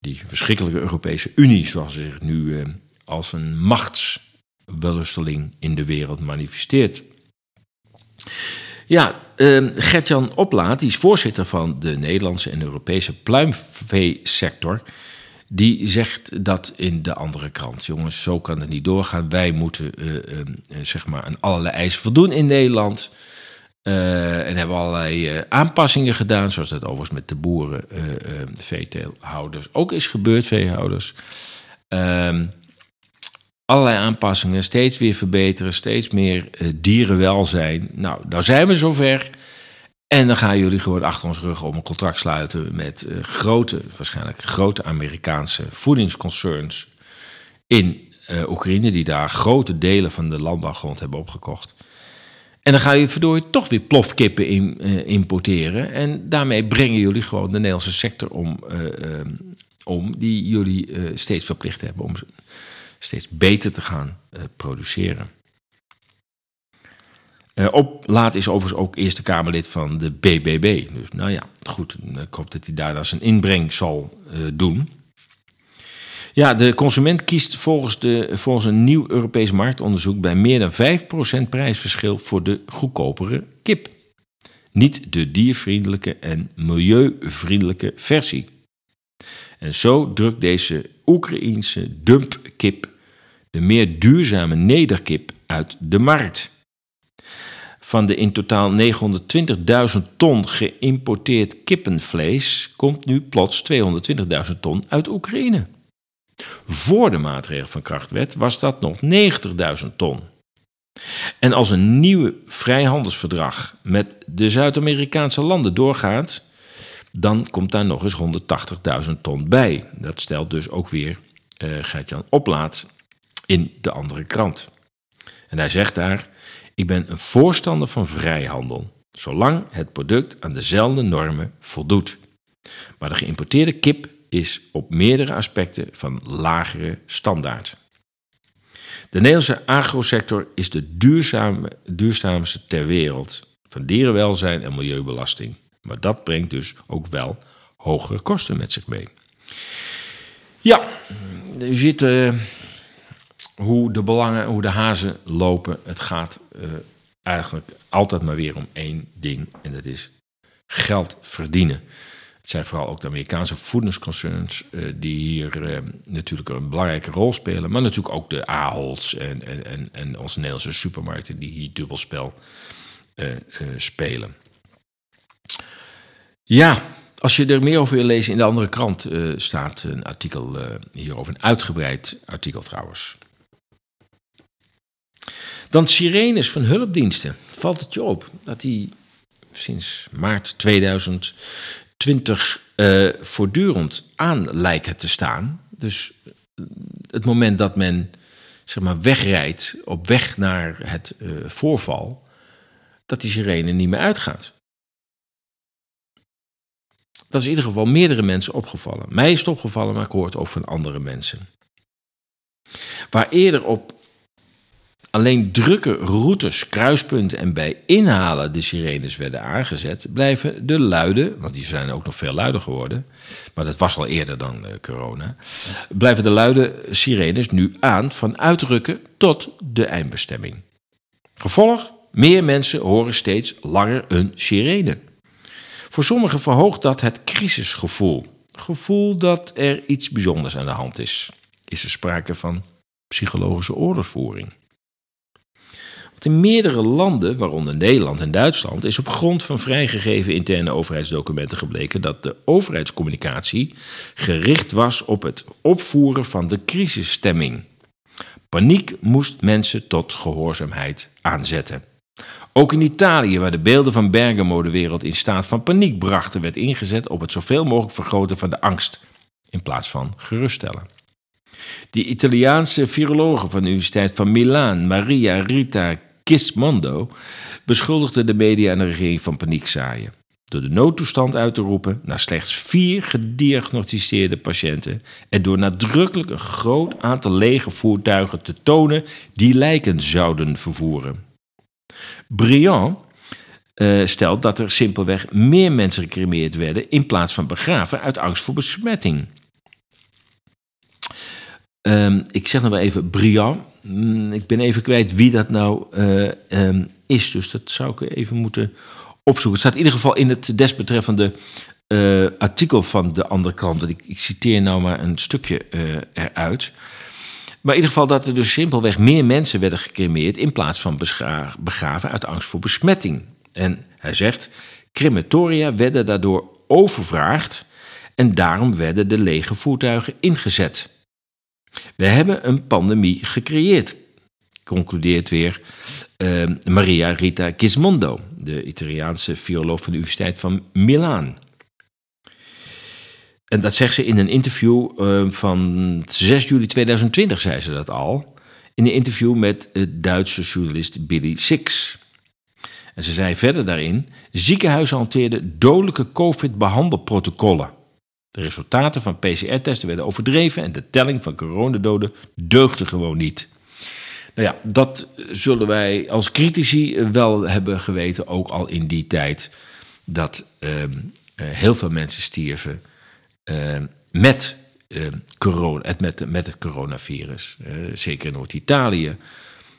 die verschrikkelijke Europese Unie, zoals ze zich nu eh, als een machts wellusteling in de wereld manifesteert. Ja, uh, Gertjan Oplaat, die is voorzitter van de Nederlandse en Europese pluimveesector. Die zegt dat in de andere krant. Jongens, zo kan het niet doorgaan. Wij moeten uh, uh, zeg maar aan allerlei eisen voldoen in Nederland. Uh, en hebben allerlei aanpassingen gedaan, zoals dat overigens met de boeren, veeteelhouders ook is gebeurd, veehouders. Ehm, allerlei aanpassingen, steeds weer verbeteren, steeds meer uh, dierenwelzijn. Nou, nou zijn we zover. En dan gaan jullie gewoon achter ons rug om een contract sluiten met uh, grote, waarschijnlijk grote Amerikaanse voedingsconcerns in uh, Oekraïne, die daar grote delen van de landbouwgrond hebben opgekocht. En dan gaan jullie verdorie toch weer plofkippen in, importeren. En daarmee brengen jullie gewoon de Nederlandse sector om, om die jullie steeds verplicht hebben om steeds beter te gaan produceren. Op laat is overigens ook Eerste Kamerlid van de BBB. Dus nou ja, goed. Ik hoop dat hij daar zijn inbreng zal doen. Ja, de consument kiest volgens, de, volgens een nieuw Europees marktonderzoek bij meer dan 5% prijsverschil voor de goedkopere kip. Niet de diervriendelijke en milieuvriendelijke versie. En zo drukt deze Oekraïense dumpkip de meer duurzame nederkip uit de markt. van de in totaal 920.000 ton geïmporteerd kippenvlees komt nu plots 220.000 ton uit Oekraïne. Voor de maatregel van kracht werd, was dat nog 90.000 ton. En als een nieuw vrijhandelsverdrag met de Zuid-Amerikaanse landen doorgaat, dan komt daar nog eens 180.000 ton bij. Dat stelt dus ook weer uh, Oplaat in de andere krant. En hij zegt daar: Ik ben een voorstander van vrijhandel, zolang het product aan dezelfde normen voldoet. Maar de geïmporteerde kip is op meerdere aspecten van lagere standaard. De Nederlandse agrosector is de duurzame, duurzaamste ter wereld van dierenwelzijn en milieubelasting. Maar dat brengt dus ook wel hogere kosten met zich mee. Ja, u ziet uh, hoe de belangen, hoe de hazen lopen. Het gaat uh, eigenlijk altijd maar weer om één ding en dat is geld verdienen. Het zijn vooral ook de Amerikaanse voedingsconcerns uh, die hier natuurlijk een belangrijke rol spelen. Maar natuurlijk ook de Aholds en, en, en, onze Nederlandse supermarkten die hier dubbelspel spelen. Ja, als je er meer over wil lezen, in de andere krant uh, staat een artikel uh, hierover, een uitgebreid artikel trouwens. Dan sirenes van hulpdiensten. Valt het je op dat die sinds maart 2020 uh, eh, voortdurend aan lijken te staan? Dus het moment dat men zeg maar, wegrijdt op weg naar het voorval, dat die sirene niet meer uitgaat. Dat is in ieder geval meerdere mensen opgevallen. Mij is het opgevallen, maar ik hoor het ook van andere mensen. Waar eerder op alleen drukke routes, kruispunten en bij inhalen de sirenes werden aangezet, blijven de luide, want die zijn ook nog veel luider geworden, maar dat was al eerder dan uh, corona, blijven de luide sirenes nu aan van uitrukken tot de eindbestemming. Gevolg, meer mensen horen steeds langer een sirene. Voor sommigen verhoogt dat het crisisgevoel. Gevoel dat er iets bijzonders aan de hand is. Is er sprake van psychologische oorlogsvoering? In meerdere landen, waaronder Nederland en Duitsland, is op grond van vrijgegeven interne overheidsdocumenten gebleken dat de overheidscommunicatie gericht was op het opvoeren van de crisisstemming. Paniek moest mensen tot gehoorzaamheid aanzetten. Ook in Italië, waar de beelden van Bergamo de wereld in staat van paniek brachten, werd ingezet op het zoveel mogelijk vergroten van de angst in plaats van geruststellen. De Italiaanse virologe van de Universiteit van Milaan, Maria Rita Kismondo, beschuldigde de media en de regering van paniekzaaien. Door de noodtoestand uit te roepen naar slechts vier gediagnosticeerde patiënten en door nadrukkelijk een groot aantal lege voertuigen te tonen die lijken zouden vervoeren. Briand uh, stelt dat er simpelweg meer mensen gecremeerd werden in plaats van begraven uit angst voor besmetting. Um, ik zeg nog wel even Briand. Mm, ik ben even kwijt wie dat nou uh, um, is, dus dat zou ik even moeten opzoeken. Het staat in ieder geval in het desbetreffende uh, artikel van de andere kant. Ik, ik citeer nou maar een stukje eruit. Maar in ieder geval dat er dus simpelweg meer mensen werden gecremeerd in plaats van begraven uit angst voor besmetting. En hij zegt, crematoria werden daardoor overvraagd en daarom werden de lege voertuigen ingezet. We hebben een pandemie gecreëerd, concludeert weer uh, Maria Rita Gismondo, de Italiaanse viroloog van de Universiteit van Milaan. En dat zegt ze in een interview uh, van 6 juli 2020, zei ze dat al. In een interview met de Duitse journalist Billy Six. En ze zei verder daarin: ziekenhuizen hanteerden dodelijke COVID-behandelprotocollen. De resultaten van PCR-testen werden overdreven en de telling van coronadoden deugde gewoon niet. Nou ja, dat zullen wij als critici wel hebben geweten, ook al in die tijd, dat uh, heel veel mensen stierven uh, met, uh, corona, met, met het coronavirus. Uh, zeker in Noord-Italië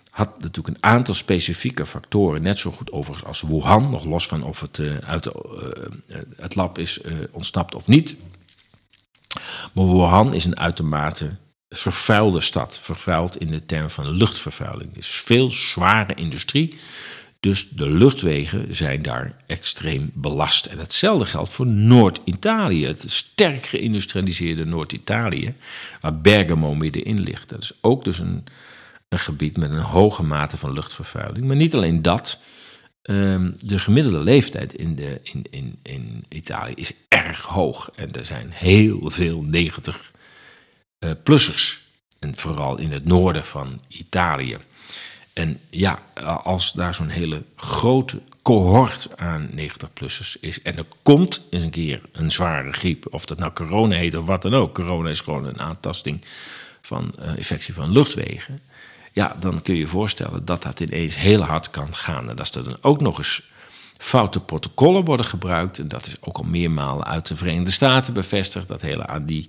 had natuurlijk een aantal specifieke factoren, net zo goed overigens als Wuhan, nog los van of het uit de, het lab is ontsnapt of niet. Maar Wuhan is een uitermate vervuilde stad, vervuild in de term van luchtvervuiling. is veel zware industrie, Dus de luchtwegen zijn daar extreem belast. En hetzelfde geldt voor Noord-Italië, het sterk geïndustrialiseerde Noord-Italië, waar Bergamo middenin ligt. Dat is ook dus een, een gebied met een hoge mate van luchtvervuiling. Maar niet alleen dat. Ehm, de gemiddelde leeftijd in, de, in, in, in Italië is erg hoog. En er zijn heel veel 90-plussers. en vooral in het noorden van Italië. En ja, als daar zo'n hele grote cohort aan 90-plussers is. en er komt eens een keer een zware griep. of dat nou corona heet of wat dan ook. Corona is gewoon een aantasting van uh, infectie van luchtwegen ja, dan kun je je voorstellen dat dat ineens heel hard kan gaan. En als er dan ook nog eens foute protocollen worden gebruikt, en dat is ook al meermalen uit de Verenigde Staten bevestigd, dat hele aan die,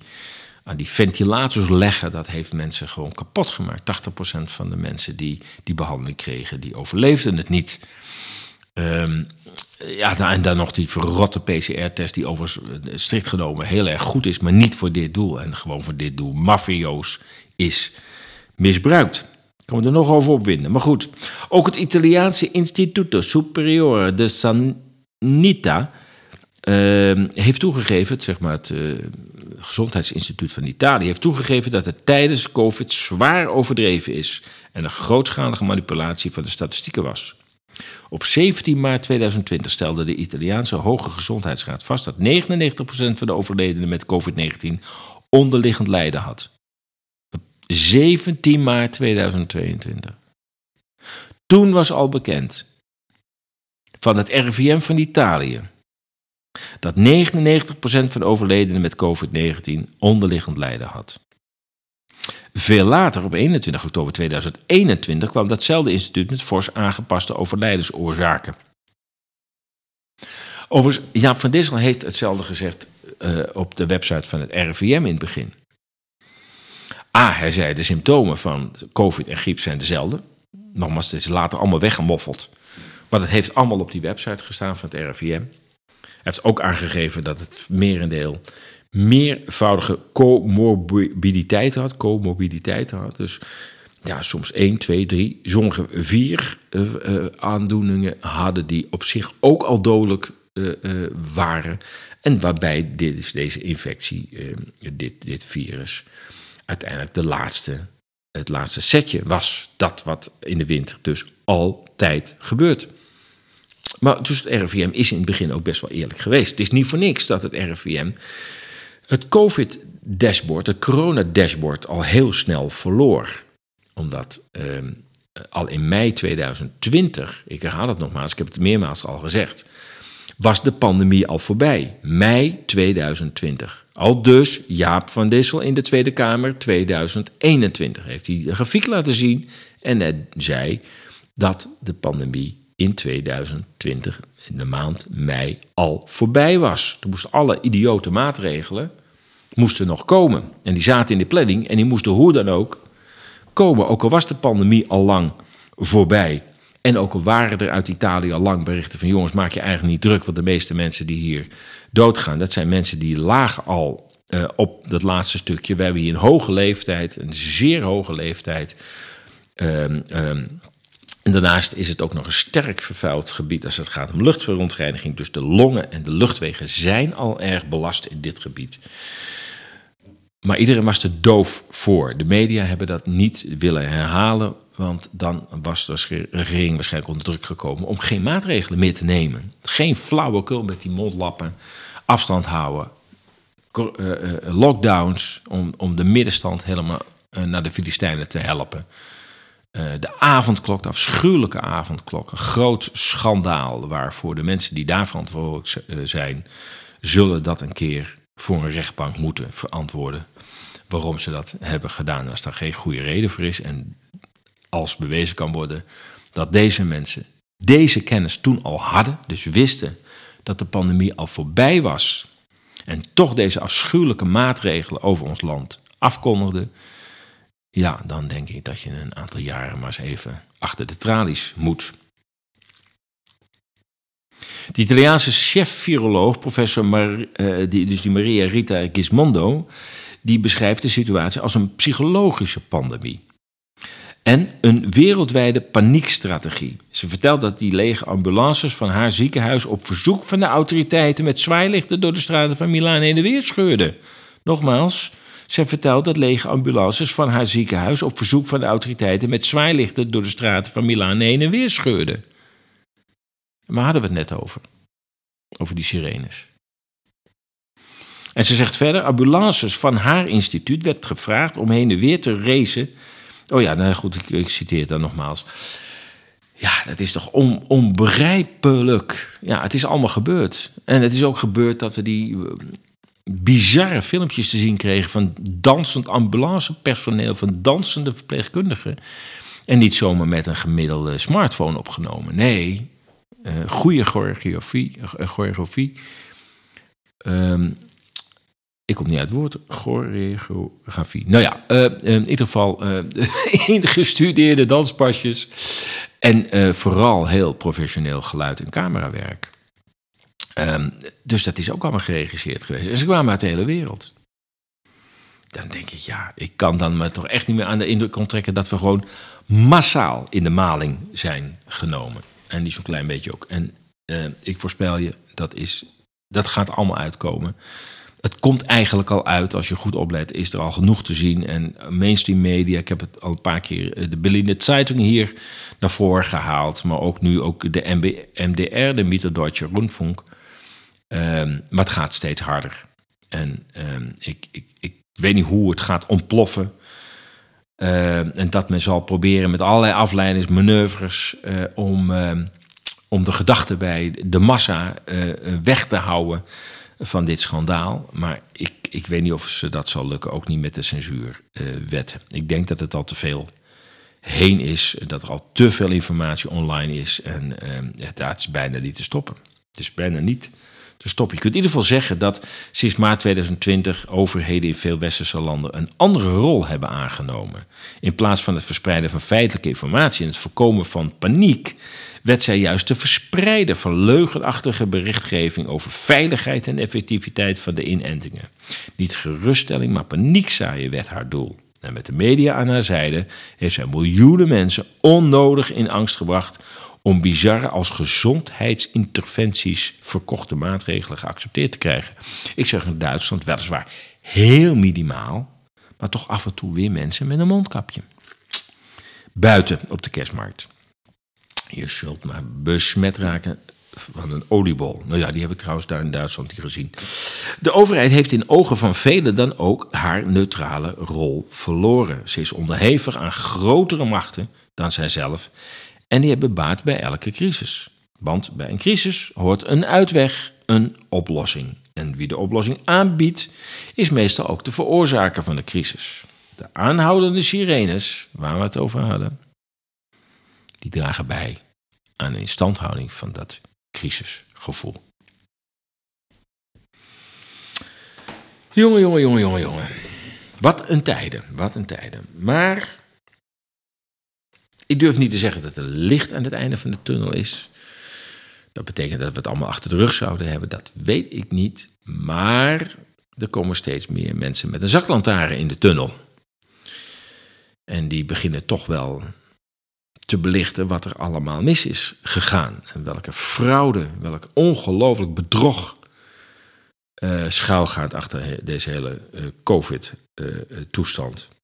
aan die ventilators leggen, dat heeft mensen gewoon kapot gemaakt. 80% van de mensen die die behandeling kregen, die overleefden het niet. Um, ja, en dan nog die verrotte PCR-test, die overigens eh, strikt genomen heel erg goed is, maar niet voor dit doel. En gewoon voor dit doel mafioos is misbruikt kan me er nog over opwinden. Maar goed, ook het Italiaanse Instituto Superiore de Sanità uh, heeft toegegeven, zeg maar het uh, Gezondheidsinstituut van Italië, heeft toegegeven dat het tijdens COVID zwaar overdreven is en een grootschalige manipulatie van de statistieken was. Op 17 maart 2020 stelde de Italiaanse Hoge Gezondheidsraad vast dat 99% van de overledenen met COVID-19 onderliggend lijden had. 17 maart 2022. Toen was al bekend van het RIVM van Italië dat 99% van de overledenen met COVID-19 onderliggend lijden had. Veel later, op 21 oktober 2021, kwam datzelfde instituut met fors aangepaste overlijdensoorzaken. Overigens, Jaap van Dissel heeft hetzelfde gezegd uh, op de website van het RIVM in het begin. Hij zei, de symptomen van COVID en griep zijn dezelfde. Nogmaals, het is later allemaal weggemoffeld. Maar het heeft allemaal op die website gestaan van het RIVM. Hij heeft ook aangegeven dat het merendeel meervoudige comorbiditeiten had. Comorbiditeiten had. Dus ja, soms 1, 2, 3, sommige vier uh, aandoeningen hadden die op zich ook al dodelijk uh, waren. En waarbij dit, deze infectie, dit, dit virus, uiteindelijk de laatste, het laatste setje was. Dat wat in de winter dus altijd gebeurt. Maar dus het RIVM is in het begin ook best wel eerlijk geweest. Het is niet voor niks dat het RIVM het COVID-dashboard, het corona-dashboard, al heel snel verloor. Omdat ehm, al in mei 2020, ik herhaal het nogmaals, ik heb het meermaals al gezegd, was de pandemie al voorbij. Mei 2020. Al dus Jaap van Dissel in de Tweede Kamer 2021 heeft hij een grafiek laten zien en hij zei dat de pandemie in 2020 in de maand mei al voorbij was. Toen moesten alle idiote maatregelen moesten nog komen. En die zaten in de planning en die moesten hoe dan ook komen. Ook al was de pandemie al lang voorbij. En ook al waren er uit Italië al lang berichten van jongens, maak je eigenlijk niet druk, want de meeste mensen die hier doodgaan, dat zijn mensen die lagen al uh, op dat laatste stukje. We hebben hier een hoge leeftijd, een zeer hoge leeftijd. Um, um, en daarnaast is het ook nog een sterk vervuild gebied als het gaat om luchtverontreiniging. Dus de longen en de luchtwegen zijn al erg belast in dit gebied. Maar iedereen was er doof voor. De media hebben dat niet willen herhalen want dan was de regering waarschijnlijk onder druk gekomen om geen maatregelen meer te nemen. Geen flauwekul met die mondlappen, afstand houden, eh, eh, lockdowns om, om de middenstand helemaal eh, naar de Filistijnen te helpen. de avondklok, de afschuwelijke avondklok, een groot schandaal waarvoor de mensen die daar verantwoordelijk zijn, zullen dat een keer voor een rechtbank moeten verantwoorden. Waarom ze dat hebben gedaan, als daar geen goede reden voor is. En als bewezen kan worden dat deze mensen deze kennis toen al hadden, dus wisten dat de pandemie al voorbij was en toch deze afschuwelijke maatregelen over ons land afkondigden, ja, dan denk ik dat je een aantal jaren maar eens even achter de tralies moet. De Italiaanse chef-viroloog, professor uh, die, dus die Maria Rita Gismondo, die beschrijft de situatie als een psychologische pandemie. en een wereldwijde paniekstrategie. Ze vertelt dat die lege ambulances van haar ziekenhuis op verzoek van de autoriteiten met zwaailichten door de straten van Milaan heen en weer scheurden. Nogmaals, ze vertelt dat lege ambulances van haar ziekenhuis op verzoek van de autoriteiten met zwaailichten door de straten van Milaan heen en weer scheurden. Maar hadden we het net over? Over die sirenes. En ze zegt verder: ambulances van haar instituut werd gevraagd om heen en weer te racen. Oh ja, nou goed, ik, ik citeer dan nogmaals. Ja, dat is toch on, onbegrijpelijk. Ja, het is allemaal gebeurd. En het is ook gebeurd dat we die uh, bizarre filmpjes te zien kregen van dansend ambulancepersoneel, van dansende verpleegkundigen. En niet zomaar met een gemiddelde smartphone opgenomen. Nee, uh, goede choreografie. Uh, choreografie. Um, ik kom niet uit het woord, choreografie. Nou ja, uh, in ieder geval uh, ingestudeerde danspasjes. En vooral heel professioneel geluid- en camerawerk. Um, dus dat is ook allemaal geregisseerd geweest. En ze kwamen uit de hele wereld. Dan denk ik, ja, ik kan dan me toch echt niet meer aan de indruk onttrekken dat we gewoon massaal in de maling zijn genomen. En die zo'n klein beetje ook. En ik voorspel je, dat, is, dat gaat allemaal uitkomen het komt eigenlijk al uit, als je goed oplet, is er al genoeg te zien. En mainstream media, ik heb het al een paar keer eh, de Berliner Zeitung hier naar voren gehaald. Maar ook nu ook de MDR, de Mitterdeutsche Rundfunk. Um, maar het gaat steeds harder. En um, ik, ik, ik weet niet hoe het gaat ontploffen. Uh, en dat men zal proberen met allerlei afleidingsmanoeuvres uh, om, om de gedachten bij de massa weg te houden van dit schandaal. Maar ik, ik weet niet of ze dat zal lukken, ook niet met de censuurwet. Ik denk dat het al te veel heen is, dat er al te veel informatie online is. En uh, het is bijna niet te stoppen. Het is bijna niet te stoppen. Je kunt in ieder geval zeggen dat sinds maart 2020 overheden in veel westerse landen een andere rol hebben aangenomen. In plaats van het verspreiden van feitelijke informatie en het voorkomen van paniek, werd zij juist te verspreiden van leugenachtige berichtgeving over veiligheid en effectiviteit van de inentingen. Niet geruststelling, maar paniekzaaien werd haar doel. En met de media aan haar zijde heeft zij miljoenen mensen onnodig in angst gebracht om bizarre als gezondheidsinterventies verkochte maatregelen geaccepteerd te krijgen. Ik zeg in Duitsland weliswaar heel minimaal, maar toch af en toe weer mensen met een mondkapje. Buiten op de kerstmarkt. Je zult maar besmet raken van een oliebol. Nou ja, die heb ik trouwens daar in Duitsland niet gezien. De overheid heeft in ogen van velen dan ook haar neutrale rol verloren. Ze is onderhevig aan grotere machten dan zijzelf en die hebben baat bij elke crisis. Want bij een crisis hoort een uitweg, een oplossing. En wie de oplossing aanbiedt, is meestal ook de veroorzaker van de crisis. De aanhoudende sirenes, waar we het over hadden, die dragen bij aan de instandhouding van dat crisisgevoel. Jongen, jongen, jongen, jongen, jongen. Wat een tijden, wat een tijden. Maar ik durf niet te zeggen dat er licht aan het einde van de tunnel is. Dat betekent dat we het allemaal achter de rug zouden hebben. Dat weet ik niet. Maar er komen steeds meer mensen met een zaklantaarn in de tunnel. En die beginnen toch wel te belichten wat er allemaal mis is gegaan. En welke fraude, welk ongelooflijk bedrog uh, schuilgaat achter deze hele uh, COVID-toestand. Uh,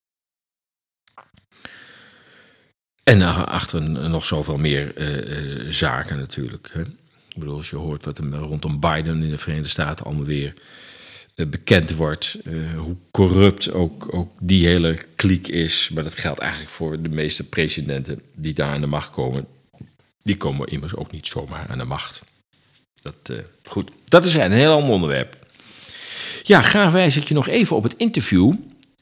en achter nog zoveel meer zaken natuurlijk. Hè. Ik bedoel, als je hoort wat er rondom Biden in de Verenigde Staten allemaal weer bekend wordt. Hoe corrupt ook, ook die hele kliek is. Maar dat geldt eigenlijk voor de meeste presidenten die daar aan de macht komen. Die komen immers ook niet zomaar aan de macht. Dat, goed, dat is een heel ander onderwerp. Ja, graag wijs ik je nog even op het interview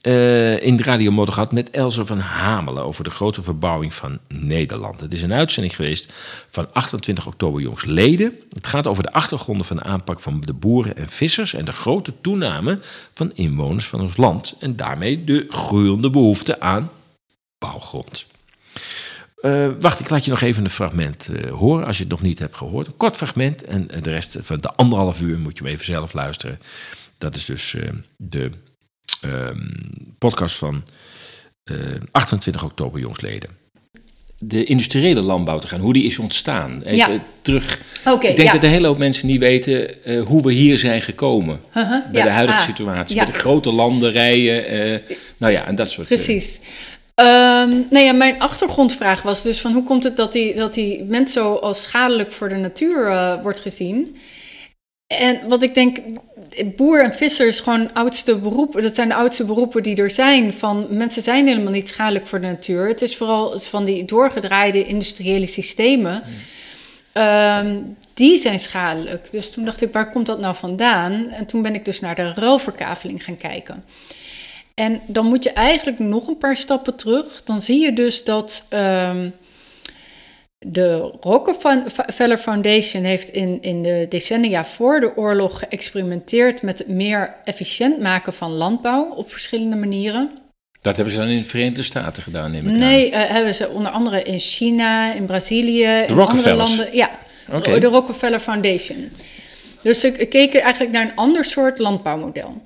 uh, in de Radio Motor gehad met Elze van Hamelen over de grote verbouwing van Nederland. Het is een uitzending geweest van 28 oktober jongsleden. Het gaat over de achtergronden van de aanpak van de boeren en vissers en de grote toename van inwoners van ons land en daarmee de groeiende behoefte aan bouwgrond. Uh, wacht, ik laat je nog even een fragment uh, horen als je het nog niet hebt gehoord. Een kort fragment en de rest van de anderhalf uur moet je hem even zelf luisteren. Dat is dus de podcast van 28 oktober jongstleden. De industriële landbouw te gaan, hoe die is ontstaan. Even Ja. terug. Ik denk ja. dat een hele hoop mensen niet weten eh, hoe we hier zijn gekomen. Bij ja, de huidige ah, situatie. Bij de grote landerijen. eh nou ja, en dat soort dingen. Precies. Ehm nou ja, mijn achtergrondvraag was dus van hoe komt het dat die, dat die mens zo als schadelijk voor de natuur eh, wordt gezien? En wat ik denk, boer en visser is gewoon oudste beroep. Dat zijn de oudste beroepen die er zijn. Van mensen zijn helemaal niet schadelijk voor de natuur. Het is vooral van die doorgedraaide industriële systemen. Ehm, die zijn schadelijk. Dus toen dacht ik, waar komt dat nou vandaan? En toen ben ik dus naar de ruilverkaveling gaan kijken. En dan moet je eigenlijk nog een paar stappen terug. Dan zie je dus dat ehm, de Rockefeller Foundation heeft in, in de decennia voor de oorlog geëxperimenteerd met het meer efficiënt maken van landbouw op verschillende manieren. Dat hebben ze dan in de Verenigde Staten gedaan, neem ik aan. Nee, eh, hebben ze onder andere in China, in Brazilië, in andere landen. Ja, de Rockefeller Foundation. Dus ze keken eigenlijk naar een ander soort landbouwmodel.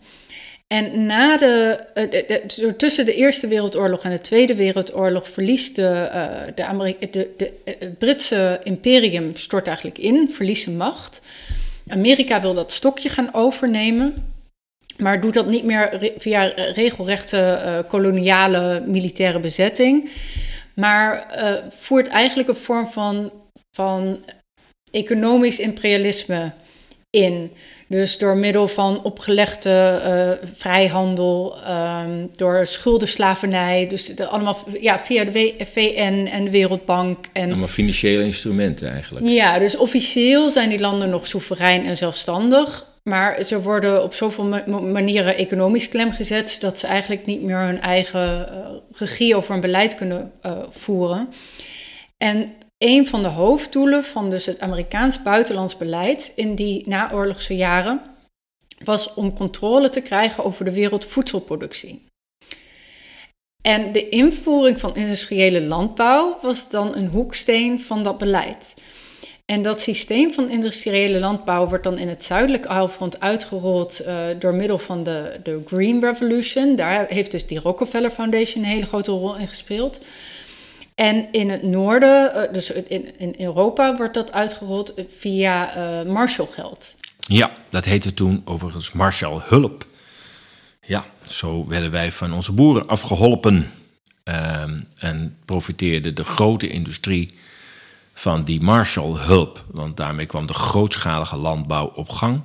En eh, tussen de Eerste Wereldoorlog en de Tweede Wereldoorlog verliest de, eh, de, eh, het Britse imperium stort eigenlijk in, verliest macht. Amerika wil dat stokje gaan overnemen, maar doet dat niet meer via regelrechte koloniale militaire bezetting, maar voert eigenlijk een vorm van, van economisch imperialisme in. Dus door middel van opgelegde eh, vrijhandel, ehm, door schuldenslavernij, dus de, allemaal ja, via de VN en de Wereldbank. En, Allemaal financiële instrumenten eigenlijk. ja, dus officieel zijn die landen nog soeverein en zelfstandig. Maar ze worden op zoveel ma- ma- manieren economisch klem gezet dat ze eigenlijk niet meer hun eigen eh, regie over hun beleid kunnen eh, voeren. En een van de hoofddoelen van dus het Amerikaans buitenlands beleid in die naoorlogse jaren was om controle te krijgen over de wereldvoedselproductie. En de invoering van industriële landbouw was dan een hoeksteen van dat beleid. En dat systeem van industriële landbouw wordt dan in het zuidelijke halfrond uitgerold eh, door middel van de, de Green Revolution. Daar heeft dus die Rockefeller Foundation een hele grote rol in gespeeld. En in het noorden, eh, dus in, Europa, wordt dat uitgerold via eh Marshallgeld. Ja, dat heette toen overigens Marshallhulp. Ja, zo werden wij van onze boeren afgeholpen. Ehm, en profiteerde de grote industrie van die Marshallhulp. Want daarmee kwam de grootschalige landbouw op gang.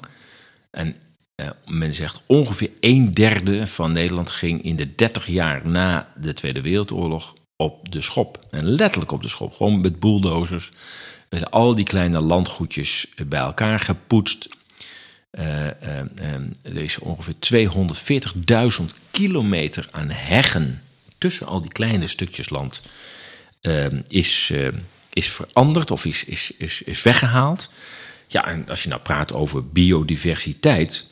En eh, men zegt ongeveer een derde van Nederland ging in de 30 jaar na de Tweede Wereldoorlog op de schop. En letterlijk op de schop. Gewoon met bulldozers werden al die kleine landgoedjes bij elkaar gepoetst. Eh, er is ongeveer 240.000 kilometer aan heggen tussen al die kleine stukjes land is, is veranderd of is, is, is, is weggehaald. Ja, en als je nou praat over biodiversiteit,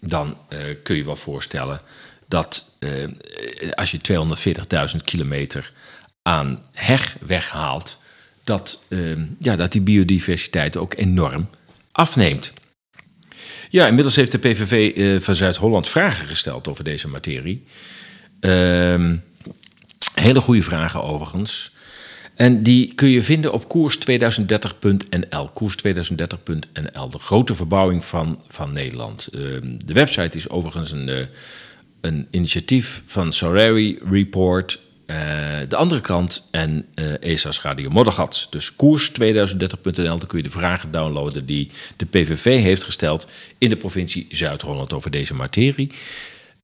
dan kun je wel voorstellen dat als je 240.000 kilometer aan heg weghaalt, dat, eh, ja, dat die biodiversiteit ook enorm afneemt. Ja, inmiddels heeft de PVV eh, van Zuid-Holland vragen gesteld over deze materie. Ehm, hele goede vragen overigens. En die kun je vinden op koers2030.nl. Koers2030.nl, de grote verbouwing van, van Nederland. Ehm, de website is overigens een, eh, een initiatief van Sorari Report. Eh, de andere kant en eh ESA's Radio Moddergat. Dus koers2030.nl, daar kun je de vragen downloaden die de PVV heeft gesteld in de provincie Zuid-Holland over deze materie.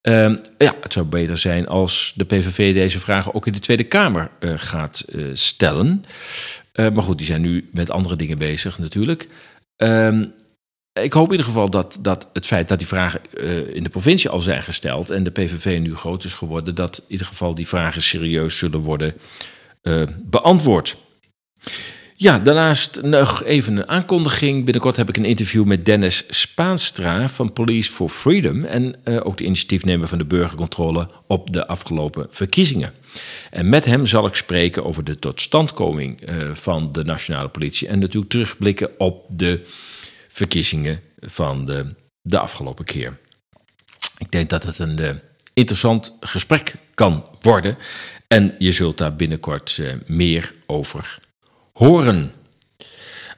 Ehm, ja, het zou beter zijn als de PVV deze vragen ook in de Tweede Kamer eh, gaat stellen. Maar goed, die zijn nu met andere dingen bezig natuurlijk. Ik hoop in ieder geval dat, dat het feit dat die vragen eh, in de provincie al zijn gesteld en de PVV nu groot is geworden, dat in ieder geval die vragen serieus zullen worden eh, beantwoord. Ja, daarnaast nog even een aankondiging. Binnenkort heb ik een interview met Dennis Spaanstra van Police for Freedom. En eh, ook de initiatiefnemer van de burgercontrole op de afgelopen verkiezingen. En met hem zal ik spreken over de totstandkoming van de nationale politie. En natuurlijk terugblikken op de verkiezingen van de, de afgelopen keer. Ik denk dat het een eh, interessant gesprek kan worden. En je zult daar binnenkort eh, meer over horen.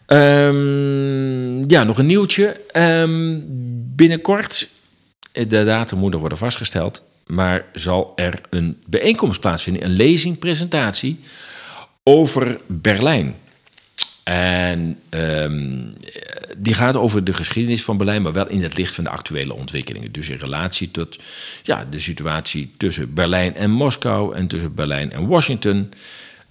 Ehm, ja, nog een nieuwtje. Ehm, binnenkort, de datum moet er worden vastgesteld, maar zal er een bijeenkomst plaatsvinden, een lezing, presentatie over Berlijn. En ehm, die gaat over de geschiedenis van Berlijn, maar wel in het licht van de actuele ontwikkelingen. Dus in relatie tot ja, de situatie tussen Berlijn en Moskou en tussen Berlijn en Washington.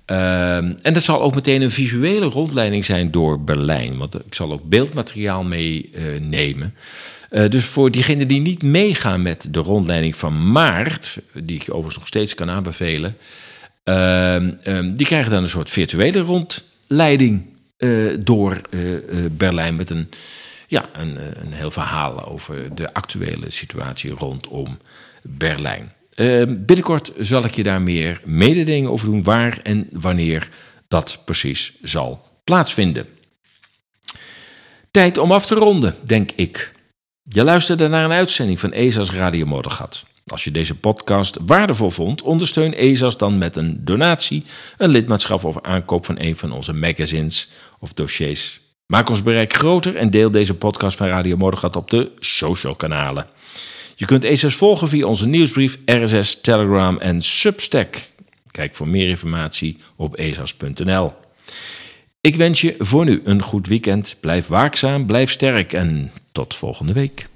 Ehm, en dat zal ook meteen een visuele rondleiding zijn door Berlijn, want ik zal ook beeldmateriaal meenemen. Uh, dus voor diegenen die niet meegaan met de rondleiding van maart, die ik overigens nog steeds kan aanbevelen, ehm, die krijgen dan een soort virtuele rondleiding uh, door uh, Berlijn met een, ja, een, een heel verhaal over de actuele situatie rondom Berlijn. binnenkort zal ik je daar meer mededelingen over doen, waar en wanneer dat precies zal plaatsvinden. Tijd om af te ronden, denk ik. Je luisterde naar een uitzending van ESA's Radio Moddergat. Als je deze podcast waardevol vond, ondersteun ESA's dan met een donatie, een lidmaatschap of aankoop van een van onze magazines of dossiers. Maak ons bereik groter en deel deze podcast van Radio Moddergat op de social kanalen. Je kunt ESA's volgen via onze nieuwsbrief, RSS, Telegram en Substack. Kijk voor meer informatie op esas.nl. Ik wens je voor nu een goed weekend. Blijf waakzaam, blijf sterk en tot volgende week.